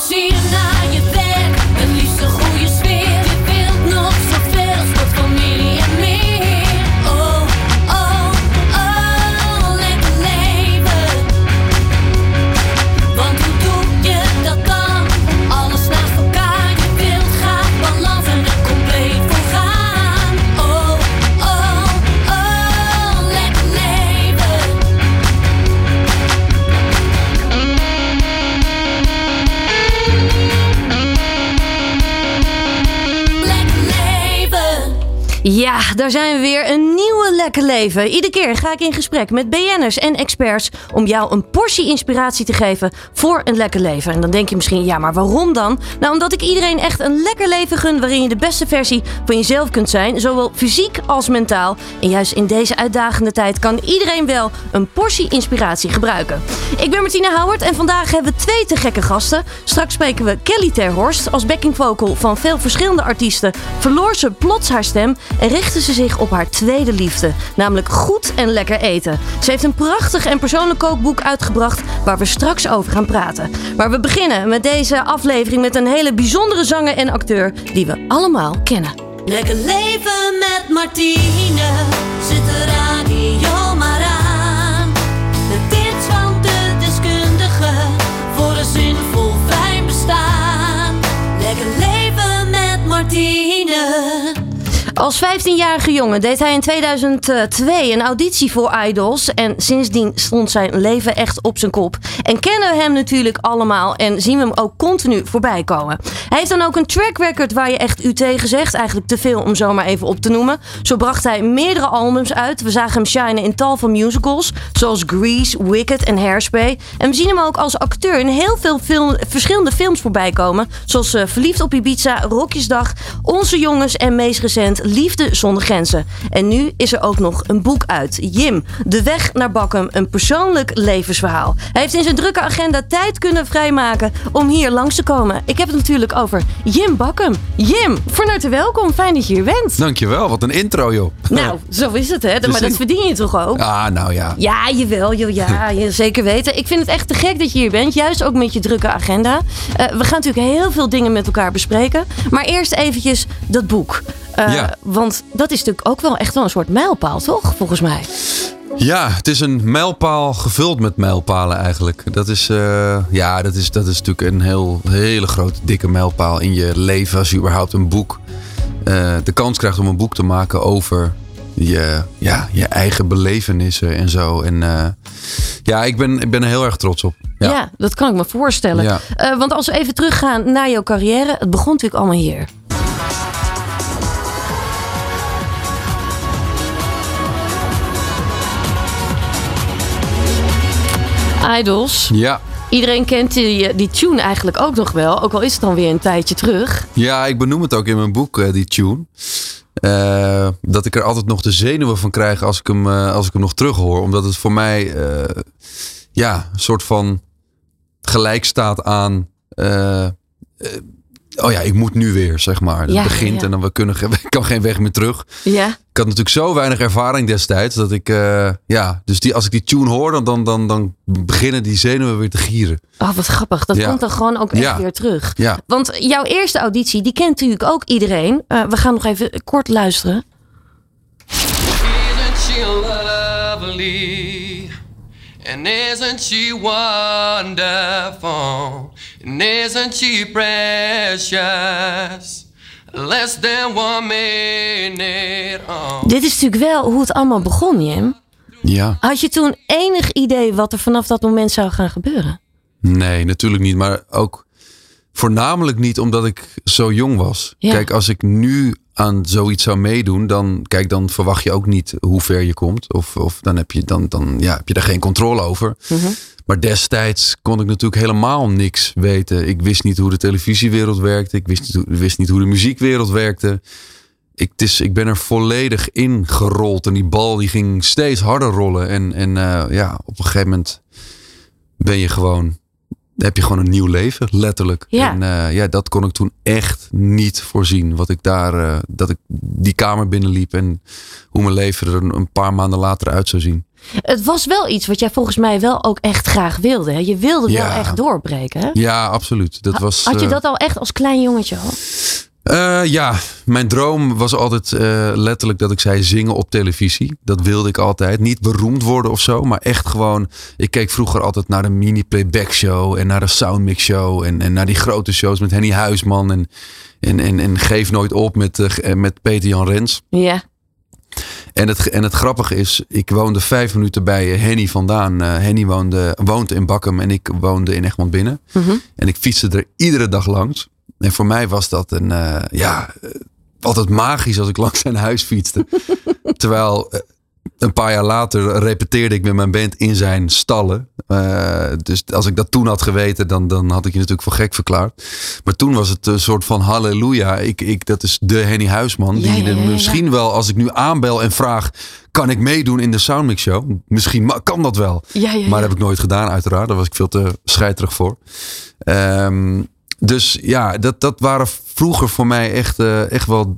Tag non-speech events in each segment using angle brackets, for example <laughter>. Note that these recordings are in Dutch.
plezier daar zijn we weer. Een Lekker Leven. Iedere keer ga ik in gesprek met BN'ers en experts om jou een portie inspiratie te geven voor een lekker leven. En dan denk je misschien, ja, maar waarom dan? Nou, omdat ik iedereen echt een lekker leven gun waarin je de beste versie van jezelf kunt zijn, zowel fysiek als mentaal. En juist in deze uitdagende tijd kan iedereen wel een portie inspiratie gebruiken. Ik ben Martina Howard en vandaag hebben we twee te gekke gasten. Straks spreken we Kelly Terhorst als backing vocal van veel verschillende artiesten. Verloor ze plots haar stem en richtte ze zich op haar tweede liefde, namelijk goed en lekker eten. Ze heeft een prachtig en persoonlijk kookboek uitgebracht waar we straks over gaan praten. Maar we beginnen met deze aflevering met een hele bijzondere zanger en acteur die we allemaal kennen. Lekker leven met Martine. Zet de radio maar Als 15-jarige jongen deed hij in 2002 een auditie voor Idols. En sindsdien stond zijn leven echt op zijn kop. En kennen we hem natuurlijk allemaal en zien we hem ook continu voorbij komen. Hij heeft dan ook een track record waar je echt u tegen zegt. Eigenlijk te veel om zomaar even op te noemen. Zo bracht hij meerdere albums uit. We zagen hem shinen in tal van musicals. Zoals Grease, Wicked en Hairspray. En we zien hem ook als acteur in heel veel verschillende films voorbij komen. Zoals eh, Verliefd op Ibiza, Rokjesdag, Onze Jongens en meest recent Liefde zonder grenzen. En nu is er ook nog een boek uit. Jim, De weg naar Bakkum, een persoonlijk levensverhaal. Hij heeft in zijn drukke agenda tijd kunnen vrijmaken om hier langs te komen. Ik heb het natuurlijk over Jim Bakkum. Jim, van harte welkom. Fijn dat je hier bent. Dankjewel, wat een intro joh. <laughs> Nou, zo is het hè. Maar dat ik- verdien je toch ook? Ah, nou ja. Ja, jawel, joh, ja, <laughs> je zeker weten. Ik vind het echt te gek dat je hier bent, juist ook met je drukke agenda. Eh, we gaan natuurlijk heel veel dingen met elkaar bespreken. Maar eerst eventjes dat boek. Eh, Ja. Want dat is natuurlijk ook wel echt wel een soort mijlpaal, toch? Volgens mij. Ja, het is een mijlpaal gevuld met mijlpalen eigenlijk. Dat is, eh, ja, dat is, dat is natuurlijk een heel, hele grote, dikke mijlpaal in je leven. Als je überhaupt een boek eh, de kans krijgt om een boek te maken over je, ja, je eigen belevenissen en zo. En ja, ik ben, ik ben er heel erg trots op. Ja, Ja. dat kan ik me voorstellen. Ja. Want als we even teruggaan naar jouw carrière. Het begon natuurlijk allemaal hier. Idols. Ja. Iedereen kent die, die tune eigenlijk ook nog wel. Ook al is het dan weer een tijdje terug. Ja, ik benoem het ook in mijn boek, eh, die tune. Eh, dat ik er altijd nog de zenuwen van krijg als ik hem, eh, als ik hem nog terug hoor. Omdat het voor mij eh, ja, een soort van gelijk staat aan. Oh ja, ik moet nu weer, zeg maar. Het Ja, begint ja. en dan we kunnen, <laughs> kan geen weg meer terug. Ja. Ik had natuurlijk zo weinig ervaring destijds dat ik, eh, ja, dus die, als ik die tune hoor, dan, dan, dan, dan beginnen die zenuwen weer te gieren. Oh, wat grappig. Dat Ja. komt dan gewoon ook echt Ja. weer terug. Ja. Want jouw eerste auditie, die kent natuurlijk ook iedereen. Eh, we gaan nog even kort luisteren. Isn't she lovely? And isn't she wonderful? And isn't she precious? Less than one minute on. Dit is natuurlijk wel hoe het allemaal begon, Jim. Ja. Had je toen enig idee wat er vanaf dat moment zou gaan gebeuren? Nee, natuurlijk niet. Maar ook voornamelijk niet omdat ik zo jong was. Ja. Kijk, als ik nu aan zoiets zou meedoen, dan, kijk, dan verwacht je ook niet hoe ver je komt. Of, of dan, heb je, dan, dan ja, heb je daar geen controle over. Mhm. Maar destijds kon ik natuurlijk helemaal niks weten. Ik wist niet hoe de televisiewereld werkte. Ik wist niet hoe, wist niet hoe de muziekwereld werkte. Ik, het is, ik ben er volledig in gerold. En die bal die ging steeds harder rollen. En, en eh, ja, op een gegeven moment ben je gewoon heb je gewoon een nieuw leven, letterlijk. Ja. En eh, ja, dat kon ik toen echt niet voorzien. Wat ik daar, eh, dat ik die kamer binnenliep en hoe mijn leven er een, een paar maanden later uit zou zien. Het was wel iets wat jij volgens mij wel ook echt graag wilde. Hè? Je wilde wel echt doorbreken. Hè? Ja, absoluut. Dat was, Had je eh, dat al echt als klein jongetje al? Eh, ja, mijn droom was altijd eh, letterlijk dat ik zei zingen op televisie. Dat wilde ik altijd. Niet beroemd worden of zo, maar echt gewoon. Ik keek vroeger altijd naar de mini playback show en naar de soundmix show en, en naar die grote shows met Henny Huisman en, en, en, en Geef Nooit Op met, eh, met Peter Jan Rens. Ja. En het, en het grappige is, ik woonde vijf minuten bij Henny vandaan. Henny woonde, woonde in Bakkum en ik woonde in Egmond Binnen. Mhm. En ik fietste er iedere dag langs. En voor mij was dat een, eh, ja, altijd magisch als ik langs zijn huis fietste. <laughs> Terwijl eh, een paar jaar later repeteerde ik met mijn band in zijn stallen. Eh, dus als ik dat toen had geweten, dan, dan had ik je natuurlijk voor gek verklaard. Maar toen was het een soort van halleluja. Ik, ik, dat is de Henny Huisman. Die ja, ja, ja. misschien wel, als ik nu aanbel en vraag... kan ik meedoen in de Soundmix Show? Misschien kan dat wel. Maar dat heb ik nooit gedaan, uiteraard. Daar was ik veel te scheiterig voor. Ehm, dus ja, dat, dat waren vroeger voor mij echt, eh, echt wel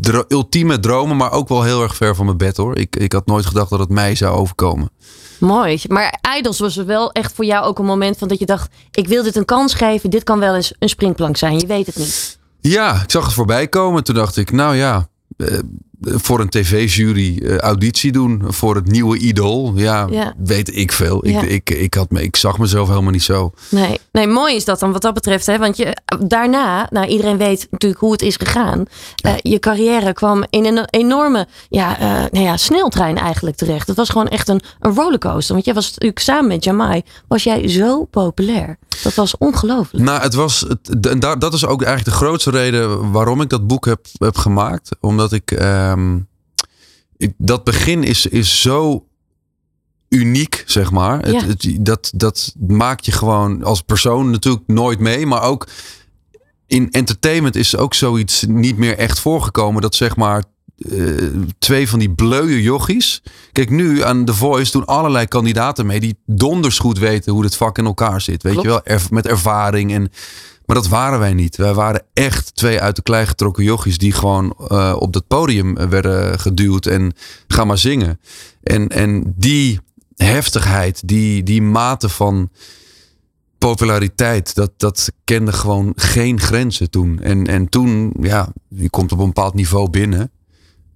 dro- ultieme dromen. Maar ook wel heel erg ver van mijn bed hoor. Ik, ik had nooit gedacht dat het mij zou overkomen. Mooi. Maar Idols was er wel echt voor jou ook een moment van dat je dacht: ik wil dit een kans geven. Dit kan wel eens een springplank zijn. Je weet het niet. Ja, ik zag het voorbij komen. Toen dacht ik, nou ja, eh, voor een tv-jury eh, auditie doen. Voor het nieuwe idool. Ja, Ja. weet ik veel. Ja. Ik, ik, ik, had me, ik zag mezelf helemaal niet zo. Nee, nee, mooi is dat dan wat dat betreft. Hè? Want je, daarna, nou, iedereen weet natuurlijk hoe het is gegaan. Eh, je carrière kwam in een enorme ja, eh, nou ja, sneltrein eigenlijk terecht. Het was gewoon echt een, een rollercoaster. Want jij was natuurlijk samen met Jamai, was jij zo populair. Dat was ongelooflijk. Nou, het was. Het, en daar, dat is ook eigenlijk de grootste reden waarom ik dat boek heb, heb gemaakt. Omdat ik, ehm, ik. Dat begin is, is zo uniek, zeg maar. Het, Ja. het- dat, dat maak je gewoon als persoon natuurlijk nooit mee. Maar ook in entertainment is ook zoiets niet meer echt voorgekomen. Dat zeg maar. Eh, twee van die bleuwe jochies. Kijk, nu aan The Voice doen allerlei kandidaten mee die donders goed weten hoe het vak in elkaar zit. Weet Klopt. je wel, met ervaring. En, maar dat waren wij niet. Wij waren echt twee uit de klei getrokken jochies die gewoon eh, op dat podium werden geduwd en ga maar zingen. En, en die heftigheid, die, die mate van populariteit, dat, dat kende gewoon geen grenzen toen. En, en toen, ja, je komt op een bepaald niveau binnen.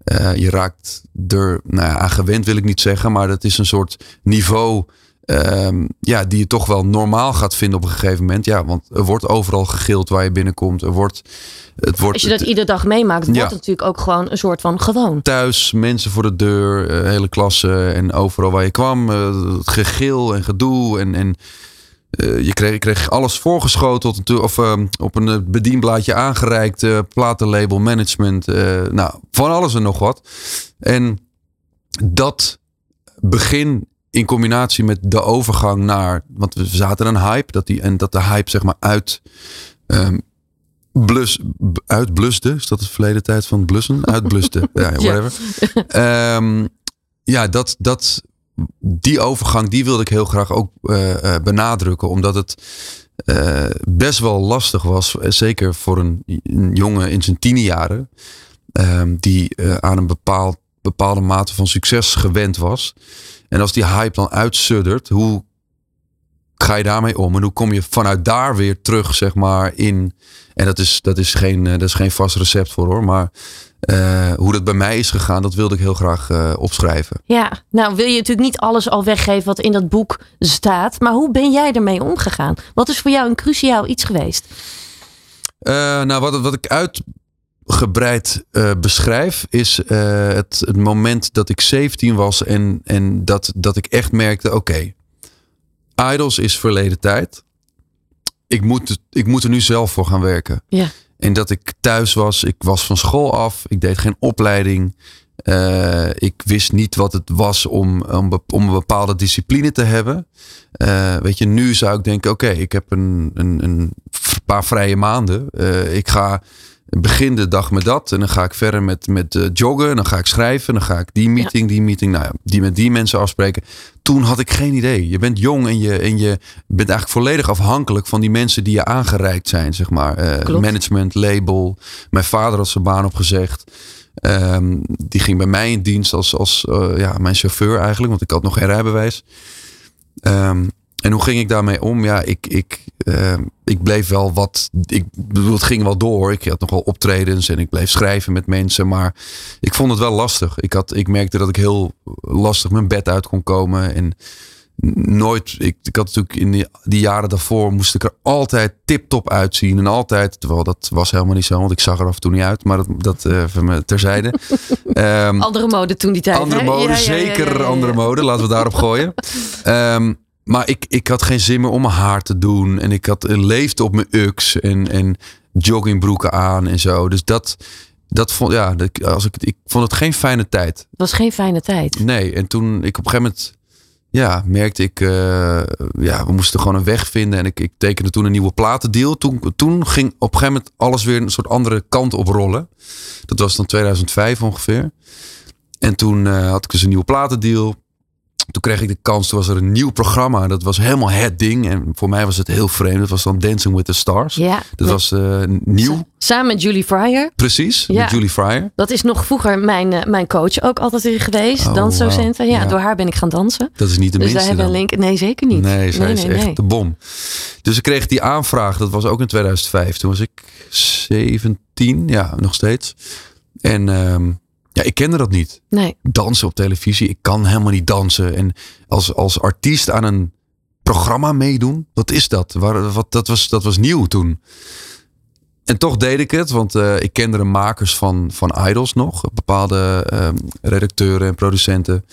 Eh, je raakt er nou ja, aan gewend, wil ik niet zeggen, maar dat is een soort niveau ehm, ja, die je toch wel normaal gaat vinden op een gegeven moment. Ja, want er wordt overal gegild waar je binnenkomt. Er wordt, het wordt Als je dat iedere dag meemaakt, wordt Ja. het natuurlijk ook gewoon een soort van gewoon. thuis, mensen voor de deur, eh, hele klasse en overal waar je kwam, eh, het gegil en gedoe en, en je, kreeg, je kreeg alles voorgeschoteld of ehm, op een eh, bedienblaadje aangereikt, eh, platenlabel, management, eh, nou van alles en nog wat. En dat begin in combinatie met de overgang naar, want we zaten een hype, dat die, en dat de hype zeg maar uit ehm, blus, uitblusde. Is dat het verleden tijd van blussen? Uitblusde. <laughs> ja, whatever. Ehm, ja, dat, dat, die overgang, die wilde ik heel graag ook eh, eh, benadrukken. Omdat het eh, best wel lastig was. Zeker voor een, jongen in zijn tienerjaren. ehm, die aan een bepaald, bepaalde mate van succes gewend was. En als die hype dan uitsuddert, hoe ga je daarmee om? En hoe kom je vanuit daar weer terug, zeg maar, in. En dat is, dat is, geen, dat is geen vast recept voor hoor. Maar eh, hoe dat bij mij is gegaan, dat wilde ik heel graag eh, opschrijven. Ja, nou wil je natuurlijk niet alles al weggeven wat in dat boek staat. Maar hoe ben jij ermee omgegaan? Wat is voor jou een cruciaal iets geweest? Eh, nou, wat, wat ik uitgebreid beschrijf, is het, het moment dat ik 17 was en, en dat, dat ik echt merkte: oké, Idols is verleden tijd. Ik moet, ik moet er nu zelf voor gaan werken. Ja. En dat ik thuis was, ik was van school af, ik deed geen opleiding. Eh, ik wist niet wat het was om, om, een bepaalde discipline te hebben. Eh, weet je, nu zou ik denken: oké, ik heb een, een, een paar vrije maanden. Eh, ik ga begin de dag met dat. En dan ga ik verder met, met eh, joggen. En dan ga ik schrijven. En dan ga ik die meeting, die meeting. Nou ja, die met die mensen afspreken. Toen had ik geen idee. Je bent jong en je, en je bent eigenlijk volledig afhankelijk van die mensen die je aangereikt zijn. Zeg maar. Eh, management, label. Mijn vader had zijn baan opgezegd. Ehm, die ging bij mij in dienst als, als eh, ja, mijn chauffeur eigenlijk. Want ik had nog geen rijbewijs. En hoe ging ik daarmee om? Ja, ik, ik, ehm, ik bleef wel wat. Ik bedoel, het ging wel door. Ik had nog wel optredens en ik bleef schrijven met mensen. Maar ik vond het wel lastig. Ik, had, ik merkte dat ik heel lastig mijn bed uit kon komen. En nooit. Ik, ik had natuurlijk in die, die jaren daarvoor. moest ik er altijd tip-top uitzien. En altijd. Terwijl dat was helemaal niet zo. Want ik zag er af en toe niet uit. Maar dat, dat eh, van me terzijde. <laughs> Ehm, Andere mode toen die tijd. andere hè? mode, Ja, ja, ja, zeker ja, andere mode. Laten we daarop gooien. <laughs> Ehm, maar ik, ik had geen zin meer om mijn haar te doen. En ik had een leefde op mijn ux en, en joggingbroeken aan en zo. Dus dat, dat vond, ja, dat- als ik, ik vond het geen fijne tijd. Het was geen fijne tijd. Nee, en toen ik op een gegeven moment, ja, merkte ik, eh, ja, we moesten gewoon een weg vinden. En ik, ik tekende toen een nieuwe platendeal. Toen, toen ging op een gegeven moment alles weer een soort andere kant op rollen. Dat was dan 2005 ongeveer. En toen eh, had ik dus een nieuwe platendeal. Toen kreeg ik de kans, toen was er een nieuw programma. Dat was helemaal het ding. En voor mij was het heel vreemd. Dat was dan Dancing with the Stars. Ja. Dat was eh, nieuw, Samen met Julie Fryer. precies. Ja. Met Julie Fryer. Dat is nog vroeger mijn, eh, mijn coach ook altijd weer geweest. Oh, dansdocenten. Ja, Ja. door haar ben ik gaan dansen. Dat is niet de dus minste een link. Nee, zeker niet. Nee, zij is nee, echt nee. de bom. Dus ik kreeg die aanvraag, dat was ook in 2005. Toen was ik 17, ja, nog steeds. En ehm, ja, ik kende dat niet. Nee. Dansen op televisie, ik kan helemaal niet dansen. En als, als artiest aan een programma meedoen, wat is dat? Waar, wat, dat, was, dat was nieuw toen. En toch deed ik het, want eh, ik kende de makers van, van Idols nog. Bepaalde ehm, redacteuren en producenten.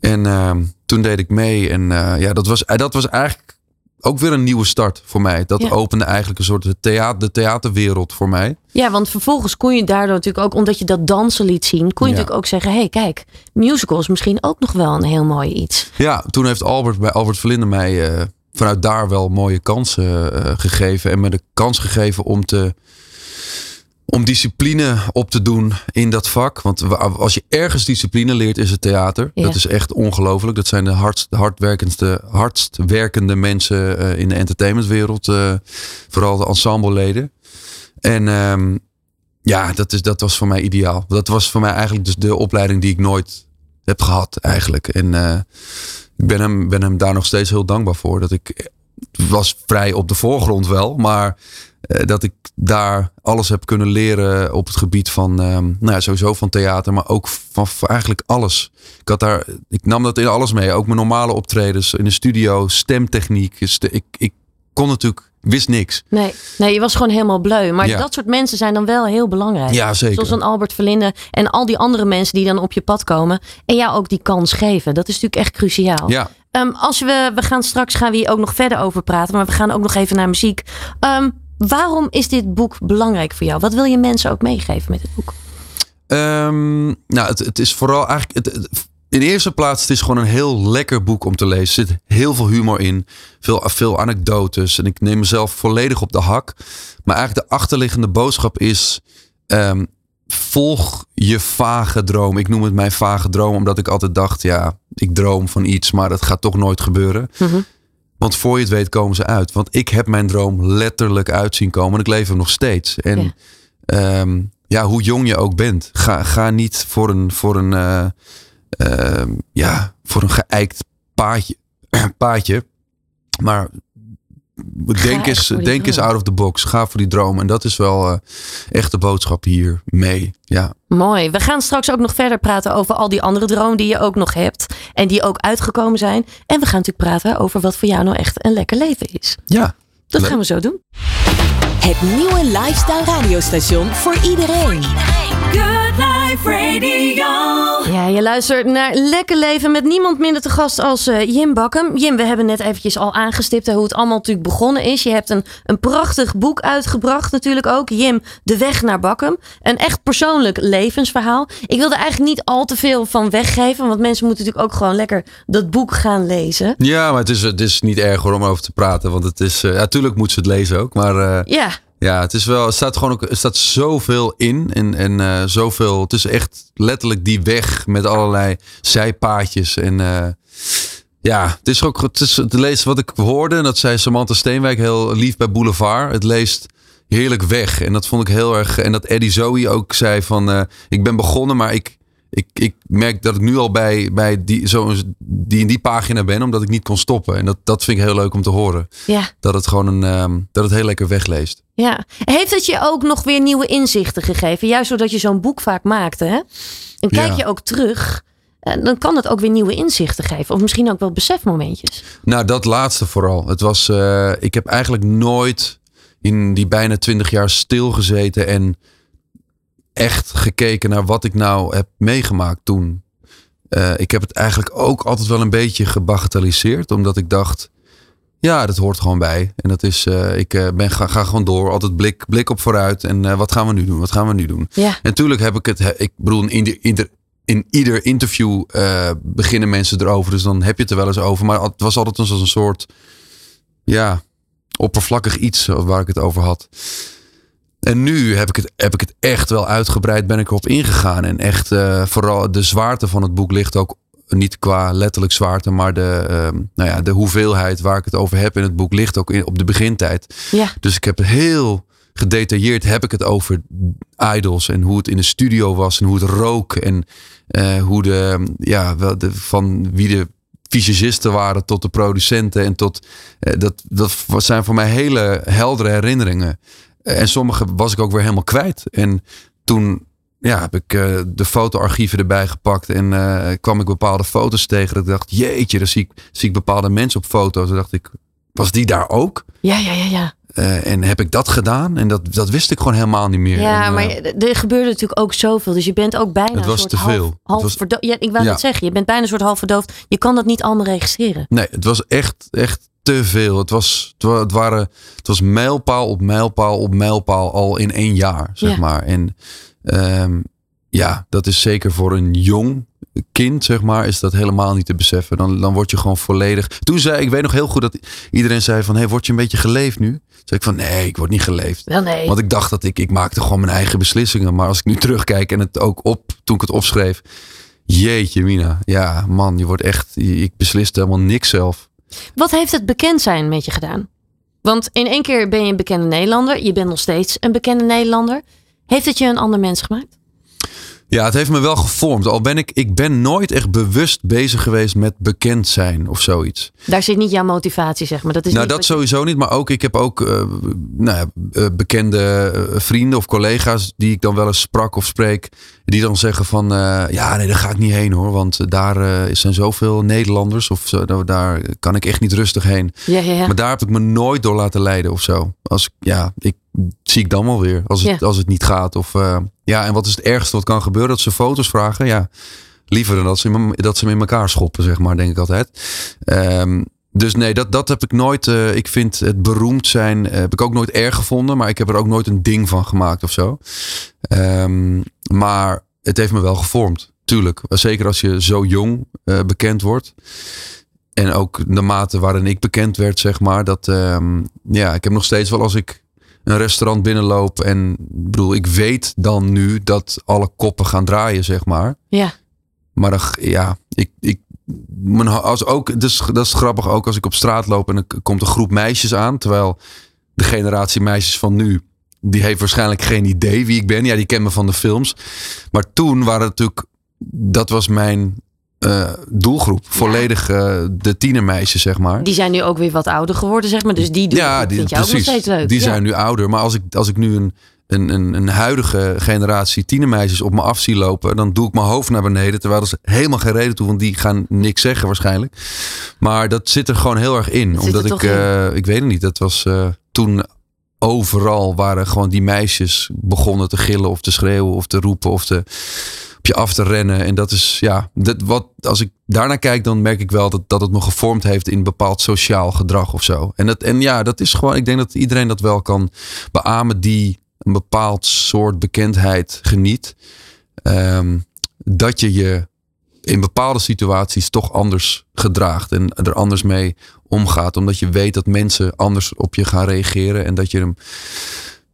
En ehm, toen deed ik mee. En eh, ja, dat was, dat was eigenlijk ook weer een nieuwe start voor mij. Dat Ja. opende eigenlijk een soort de, theater, de theaterwereld voor mij. Ja, want vervolgens kon je daardoor natuurlijk ook, omdat je dat dansen liet zien, kon je Ja. natuurlijk ook zeggen: hé, hey, kijk, musical is misschien ook nog wel een heel mooi iets. Ja, toen heeft Albert bij Albert Verlinde mij eh, vanuit daar wel mooie kansen eh, gegeven. En me de kans gegeven om te. Om discipline op te doen in dat vak. Want wa- als je ergens discipline leert, is het theater. Ja. Dat is echt ongelooflijk. Dat zijn de hardst, hardwerkendste, hardst werkende mensen eh, in de entertainmentwereld. eh, vooral de ensembleleden. En ehm, ja, dat, is, dat was voor mij ideaal. Dat was voor mij eigenlijk dus de opleiding die ik nooit heb gehad eigenlijk. En eh, ik ben hem, ben hem daar nog steeds heel dankbaar voor. Dat ik was vrij op de voorgrond wel, maar dat ik daar alles heb kunnen leren op het gebied van, ehm, nou ja, sowieso van theater, maar ook van, van eigenlijk alles. Ik had daar, ik nam dat in alles mee. Ook mijn normale optredens in de studio, stemtechniek. st- Ik, ik kon natuurlijk, wist niks. Nee, nee, je was gewoon helemaal bleu. Maar Ja. dat soort mensen zijn dan wel heel belangrijk. Ja, zeker. Zoals een Albert Verlinde en al die andere mensen die dan op je pad komen. En jou ook die kans geven. Dat is natuurlijk echt cruciaal. Ja, Ehm, als we, we gaan straks gaan we hier ook nog verder over praten. Maar we gaan ook nog even naar muziek. Ehm, waarom is dit boek belangrijk voor jou? Wat wil je mensen ook meegeven met het boek? Ehm, nou, het, het is vooral eigenlijk. Het, het- in eerste plaats, het is gewoon een heel lekker boek om te lezen. Er zit heel veel humor in, veel, veel anekdotes. En ik neem mezelf volledig op de hak. Maar eigenlijk de achterliggende boodschap is: ehm, volg je vage droom. Ik noem het mijn vage droom, omdat ik altijd dacht: ja, ik droom van iets, maar dat gaat toch nooit gebeuren. Mhm. Want voor je het weet komen ze uit. Want ik heb mijn droom letterlijk uitzien komen. En ik leef hem nog steeds. En Ja. ja, ja hoe jong je ook bent. Ga, ga niet voor een, voor een, eh, ehm, ja, voor een geëikt paadje. <clears throat> paadje. Maar denk, eens, voor denk eens out of the box. Ga voor die droom. En dat is wel eh, echt de boodschap hier mee. Ja. Mooi. We gaan straks ook nog verder praten over al die andere dromen die je ook nog hebt. En die ook uitgekomen zijn. En we gaan natuurlijk praten over wat voor jou nou echt een lekker leven is. ja. Dat Leuk. gaan we zo doen. Het nieuwe lifestyle radiostation voor iedereen. Good Live Radio. Ja, je luistert naar Lekker Leven met niemand minder te gast als eh, Jim Bakken. Jim, we hebben net eventjes al aangestipt hè, hoe het allemaal natuurlijk begonnen is. Je hebt een, een prachtig boek uitgebracht natuurlijk ook. Jim, De Weg naar Bakken. Een echt persoonlijk levensverhaal. Ik wilde eigenlijk niet al te veel van weggeven, want mensen moeten natuurlijk ook gewoon lekker dat boek gaan lezen. Ja, maar het is, het is niet erg hoor om over te praten. Want het is, uh, ja, natuurlijk moeten ze het lezen ook. Maar uh, Ja, ja, het is wel, staat gewoon ook, er staat zoveel in. En, en uh, zoveel, het is echt letterlijk die weg met allerlei zijpaadjes. En uh, ja, het is ook, het leest wat ik hoorde. En dat zei Samantha Steenwijk heel lief bij Boulevard. Het leest heerlijk weg. En dat vond ik heel erg. En dat Eddie Zoe ook zei van, uh, ik ben begonnen, maar ik, ik, ik merk dat ik nu al bij, bij die, zo, die in die pagina ben, omdat ik niet kon stoppen. En dat, dat vind ik heel leuk om te horen. ja, Dat het gewoon een, um, dat het heel lekker wegleest. ja. Heeft het je ook nog weer nieuwe inzichten gegeven? Juist doordat je zo'n boek vaak maakte, hè? En kijk Ja. je ook terug, eh, dan kan het ook weer nieuwe inzichten geven. Of misschien ook wel besefmomentjes. Nou, dat laatste vooral. Het was, uh, ik heb eigenlijk nooit in die bijna twintig jaar stilgezeten en echt gekeken naar wat ik nou heb meegemaakt toen. Uh, ik heb het eigenlijk ook altijd wel een beetje gebagatelliseerd, omdat ik dacht, ja, dat hoort gewoon bij. En dat is, uh, ik uh, ben, ga, ga gewoon door, altijd blik, blik op vooruit. En wat gaan we nu doen? Wat gaan we nu doen? Ja. En natuurlijk heb ik het, ik bedoel, in, de, in, de, in ieder interview beginnen mensen erover. Dus dan heb je het er wel eens over. Maar het was altijd als een soort, ja, oppervlakkig iets waar ik het over had. En nu heb ik, het, heb ik het echt wel uitgebreid, ben ik erop ingegaan. En echt, uh, vooral de zwaarte van het boek ligt ook niet qua letterlijk zwaarte, maar de, uh, nou ja, de hoeveelheid waar ik het over heb in het boek ligt ook in, op de begintijd. Ja. Dus ik heb heel gedetailleerd heb ik het over idols en hoe het in de studio was en hoe het rook en uh, hoe de, ja, wel de, van wie de fysicisten waren tot de producenten en tot, uh, dat, dat zijn voor mij hele heldere herinneringen. En sommige was ik ook weer helemaal kwijt. En toen ja, heb ik uh, de fotoarchieven erbij gepakt en uh, kwam ik bepaalde foto's tegen. Dat ik dacht, jeetje, dan zie ik, zie ik bepaalde mensen op foto's. Toen dacht ik, was die daar ook? Ja, ja, ja, ja. Uh, en heb ik dat gedaan? En dat, dat wist ik gewoon helemaal niet meer. Ja, en, maar er gebeurde natuurlijk ook zoveel. Dus je bent ook bijna Het was een soort te veel. half, half was, verdoofd. Ja, ik wou ja. het zeggen. Je bent bijna een soort half verdoofd. Je kan dat niet allemaal registreren. Nee, het was echt, echt te veel. Het was, het, waren, het was mijlpaal op mijlpaal op mijlpaal al in één jaar, zeg Ja. maar. En um, ja, dat is zeker voor een jong kind, zeg maar, is dat helemaal niet te beseffen. Dan, dan word je gewoon volledig. Toen zei ik, weet nog heel goed dat iedereen zei van, hey, word je een beetje geleefd nu? Toen zei ik van, nee, ik word niet geleefd. Wel nee. Want ik dacht dat ik, ik maakte gewoon mijn eigen beslissingen. Maar als ik nu terugkijk en het ook op, toen ik het opschreef, jeetje Mina, ja man, je wordt echt, ik besliste helemaal niks zelf. Wat heeft het bekend zijn met je gedaan? Want in één keer ben je een bekende Nederlander. Je bent nog steeds een bekende Nederlander. Heeft het je een ander mens gemaakt? Ja, het heeft me wel gevormd. Al ben ik, ik ben nooit echt bewust bezig geweest met bekend zijn of zoiets. Daar zit niet jouw motivatie, zeg maar. Dat is nou, dat je- sowieso niet. Maar ook, ik heb ook uh, nou ja, uh, bekende uh, vrienden of collega's die ik dan wel eens sprak of spreek. Die dan zeggen van, ja, nee, daar ga ik niet heen hoor. Want daar zijn zoveel Nederlanders of zo, daar kan ik echt niet rustig heen. Ja, ja, ja. Maar daar heb ik me nooit door laten leiden of zo. Als, ja, ik zie ik dan wel weer als het, Ja. als het niet gaat. Of, uh, ja, en wat is het ergste wat kan gebeuren? Dat ze foto's vragen. Ja, liever dan dat ze, me- dat ze me in elkaar schoppen, zeg maar, denk ik altijd. Ehm, dus nee, dat, dat heb ik nooit. uh, ik vind het beroemd zijn, uh, heb ik ook nooit erg gevonden. Maar ik heb er ook nooit een ding van gemaakt of zo. Um, maar het heeft me wel gevormd. Tuurlijk. Zeker als je zo jong bekend wordt. En ook de mate waarin ik bekend werd, zeg maar. Dat, um, ja, ik heb nog steeds wel als ik een restaurant binnenloop. En ik bedoel, ik weet dan nu dat alle koppen gaan draaien, zeg maar. Ja. Maar dan, ja, ik, ik, mijn, als ook, dus, dat is grappig ook als ik op straat loop en er komt een groep meisjes aan. Terwijl de generatie meisjes van nu, die heeft waarschijnlijk geen idee wie ik ben. Ja, die kennen me van de films. Maar toen waren het natuurlijk, dat was mijn uh, doelgroep. Volledig uh, de tienermeisjes, zeg maar. Die zijn nu ook weer wat ouder geworden, zeg maar. Dus die doen ja, die, vind je precies, ook nog steeds leuk. Die ja. zijn nu ouder. Maar als ik, als ik nu een, een, een, een huidige generatie tienermeisjes op me af zie lopen, dan doe ik mijn hoofd naar beneden. Terwijl ze helemaal geen reden toe, want die gaan niks zeggen waarschijnlijk. Maar dat zit er gewoon heel erg in. Dat omdat ik, in. uh, ik weet het niet, dat was toen overal waren gewoon die meisjes begonnen te gillen of te schreeuwen of te roepen of te, af te rennen. En dat is, ja, dat, wat, als ik daarnaar kijk, dan merk ik wel dat, dat het me gevormd heeft in bepaald sociaal gedrag of zo. En, dat, en ja, dat is gewoon, ik denk dat iedereen dat wel kan beamen die een bepaald soort bekendheid geniet. Ehm, dat je je in bepaalde situaties toch anders gedraagt en er anders mee omgaat. Omdat je weet dat mensen anders op je gaan reageren en dat je hem.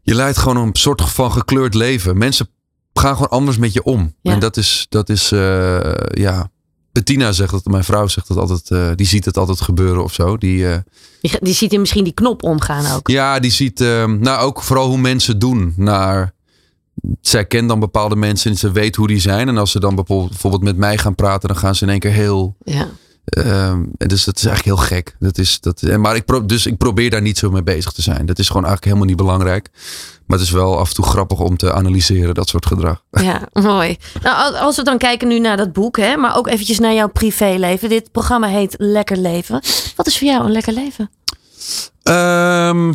Je leidt gewoon een soort van gekleurd leven. Mensen gaan gewoon anders met je om. Ja. En dat is, dat is eh, ja. Bettina zegt dat, mijn vrouw zegt dat altijd, eh, die ziet het altijd gebeuren of zo. Die, eh, Die, die ziet in misschien die knop omgaan ook. ja, die ziet ehm, nou ook vooral hoe mensen doen naar. Zij kent dan bepaalde mensen en ze weet hoe die zijn. En als ze dan bijvoorbeeld bijvoorbeeld met mij gaan praten, dan gaan ze in één keer heel. Ja. Ehm, dus dat is eigenlijk heel gek. Dat is, dat, en maar ik, pro, dus ik probeer daar niet zo mee bezig te zijn. Dat is gewoon eigenlijk helemaal niet belangrijk. Maar het is wel af en toe grappig om te analyseren, dat soort gedrag. <laughs> Ja, mooi. Nou, al- als we dan kijken nu naar dat boek, hè, maar ook eventjes naar jouw privéleven. Dit programma heet Lekker Leven. Wat is voor jou een lekker leven? Ehm,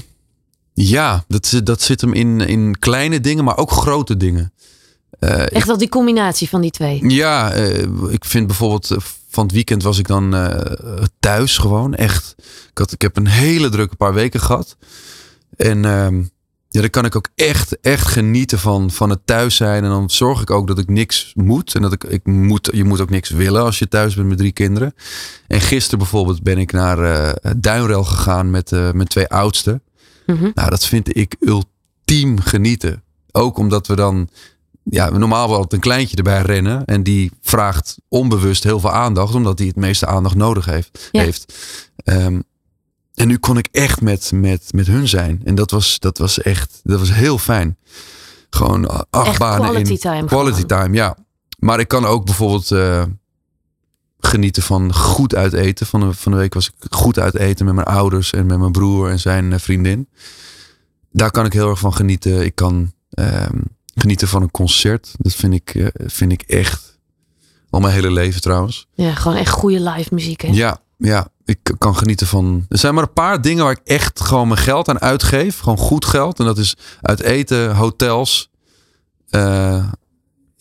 ja, dat, zit- dat zit hem in, in kleine dingen, maar ook grote dingen. Eh, Echt wel die combinatie van die twee. Ja, eh, ik vind bijvoorbeeld eh, van het weekend was ik dan thuis gewoon echt. Ik, had, ik heb een hele drukke paar weken gehad. En ehm, ja, dan kan ik ook echt, echt genieten van, van het thuis zijn. En dan zorg ik ook dat ik niks moet. En dat ik, ik moet, je moet ook niks willen als je thuis bent met drie kinderen. En gisteren bijvoorbeeld ben ik naar Duinrel gegaan met mijn twee oudsten. Mhm. Nou, dat vind ik ultiem genieten. Ook omdat we dan, ja, normaal wel een kleintje erbij rennen. En die vraagt onbewust heel veel aandacht, omdat hij het meeste aandacht nodig heeft. Ja. heeft. Ehm, en nu kon ik echt met, met, met hun zijn. En dat was, dat was echt, dat was heel fijn. Gewoon acht Echt banen quality in. time Quality gewoon. time, ja. Maar ik kan ook bijvoorbeeld eh, genieten van goed uit eten. Van de, van de week was ik goed uit eten met mijn ouders en met mijn broer en zijn eh, vriendin. Daar kan ik heel erg van genieten. Ik kan ehm, genieten van een concert. Dat vind ik, eh, vind ik echt al mijn hele leven trouwens. Ja, gewoon echt goede live muziek. Hè? Ja, ja, ik kan genieten van. Er zijn maar een paar dingen waar ik echt gewoon mijn geld aan uitgeef. Gewoon goed geld. En dat is uit eten, hotels. eh,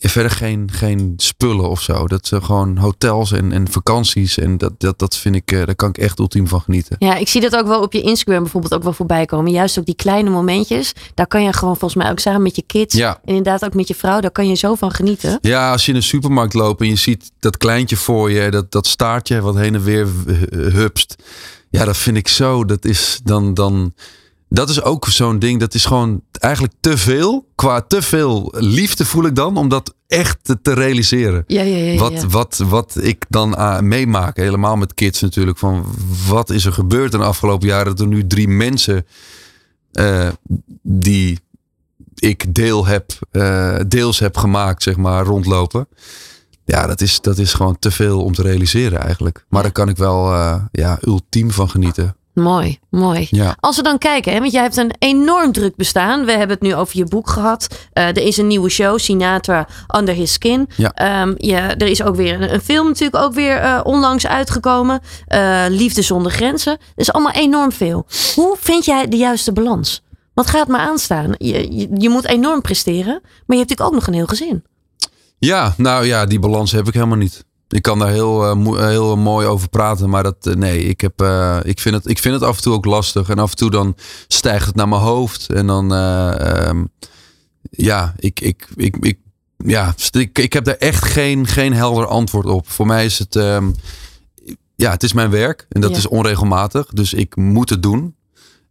verder geen, geen spullen of zo. Dat zijn gewoon hotels en, en vakanties. En dat, dat, dat vind ik, eh, daar kan ik echt ultiem van genieten. Ja, ik zie dat ook wel op je Instagram bijvoorbeeld ook wel voorbij komen. Juist ook die kleine momentjes. Daar kan je gewoon volgens mij ook samen met je kids. Ja. En inderdaad ook met je vrouw. Daar kan je zo van genieten. Ja, als je in een supermarkt loopt en je ziet dat kleintje voor je, dat, dat staartje wat heen en weer hu- hupst. Ja, dat vind ik zo. Dat is dan, dan. Dat is ook zo'n ding. Dat is gewoon eigenlijk te veel. Qua te veel liefde voel ik dan. Om dat echt te, realiseren. Ja, ja, ja. Wat, wat, wat ik dan ah, meemaak. Helemaal met kids natuurlijk. Van wat is er gebeurd in de afgelopen jaren. Dat er nu drie mensen. eh, die ik deel heb, eh, deels heb gemaakt, zeg maar, rondlopen. Ja, dat is, dat is gewoon te veel om te realiseren eigenlijk. Maar daar kan ik wel eh, ja, ultiem van genieten. Mooi, mooi. Ja. Als we dan kijken, hè, want jij hebt een enorm druk bestaan. We hebben het nu over je boek gehad. Eh, er is een nieuwe show, Sinatra Under His Skin. Ja. Ehm, ja, er is ook weer een, een film natuurlijk ook weer eh, onlangs uitgekomen. Eh, Liefde zonder grenzen. Dat is allemaal enorm veel. Hoe vind jij de juiste balans? Wat gaat me aanstaan? Je, je, je moet enorm presteren, maar je hebt natuurlijk ook nog een heel gezin. Ja, nou ja, die balans heb ik helemaal niet. Ik kan daar heel, eh, heel mooi over praten, maar dat, eh, nee, ik, heb, eh, ik, vind het, ik vind het af en toe ook lastig. En af en toe dan stijgt het naar mijn hoofd. En dan, eh, ehm, ja, ik, ik, ik, ik, ja, ik, ik heb daar echt geen, geen helder antwoord op. Voor mij is het, ehm, ja, het is mijn werk en dat Ja. is onregelmatig. Dus ik moet het doen.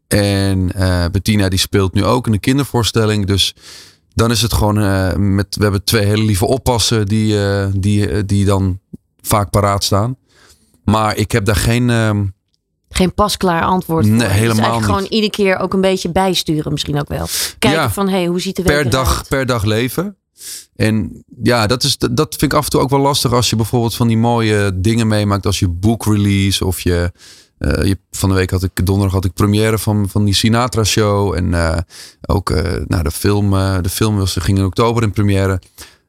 En Bettina die speelt nu ook in een kindervoorstelling. Dus dan is het gewoon eh, met. We hebben twee hele lieve oppassen die, eh, die, eh, die dan vaak paraat staan. Maar ik heb daar geen. ehm, Geen pasklaar antwoord voor. Nee, Dus helemaal eigenlijk niet. gewoon iedere keer ook een beetje bijsturen misschien ook wel. Kijken Ja. van, hey, hoe ziet de week per dag, per dag leven. En ja, dat, is, dat vind ik af en toe ook wel lastig als je bijvoorbeeld van die mooie dingen meemaakt als je boekrelease of je, eh. Van de week had ik donderdag had ik première van, van die Sinatra show. En eh, ook eh, nou, de film, de film was, ging in oktober in première.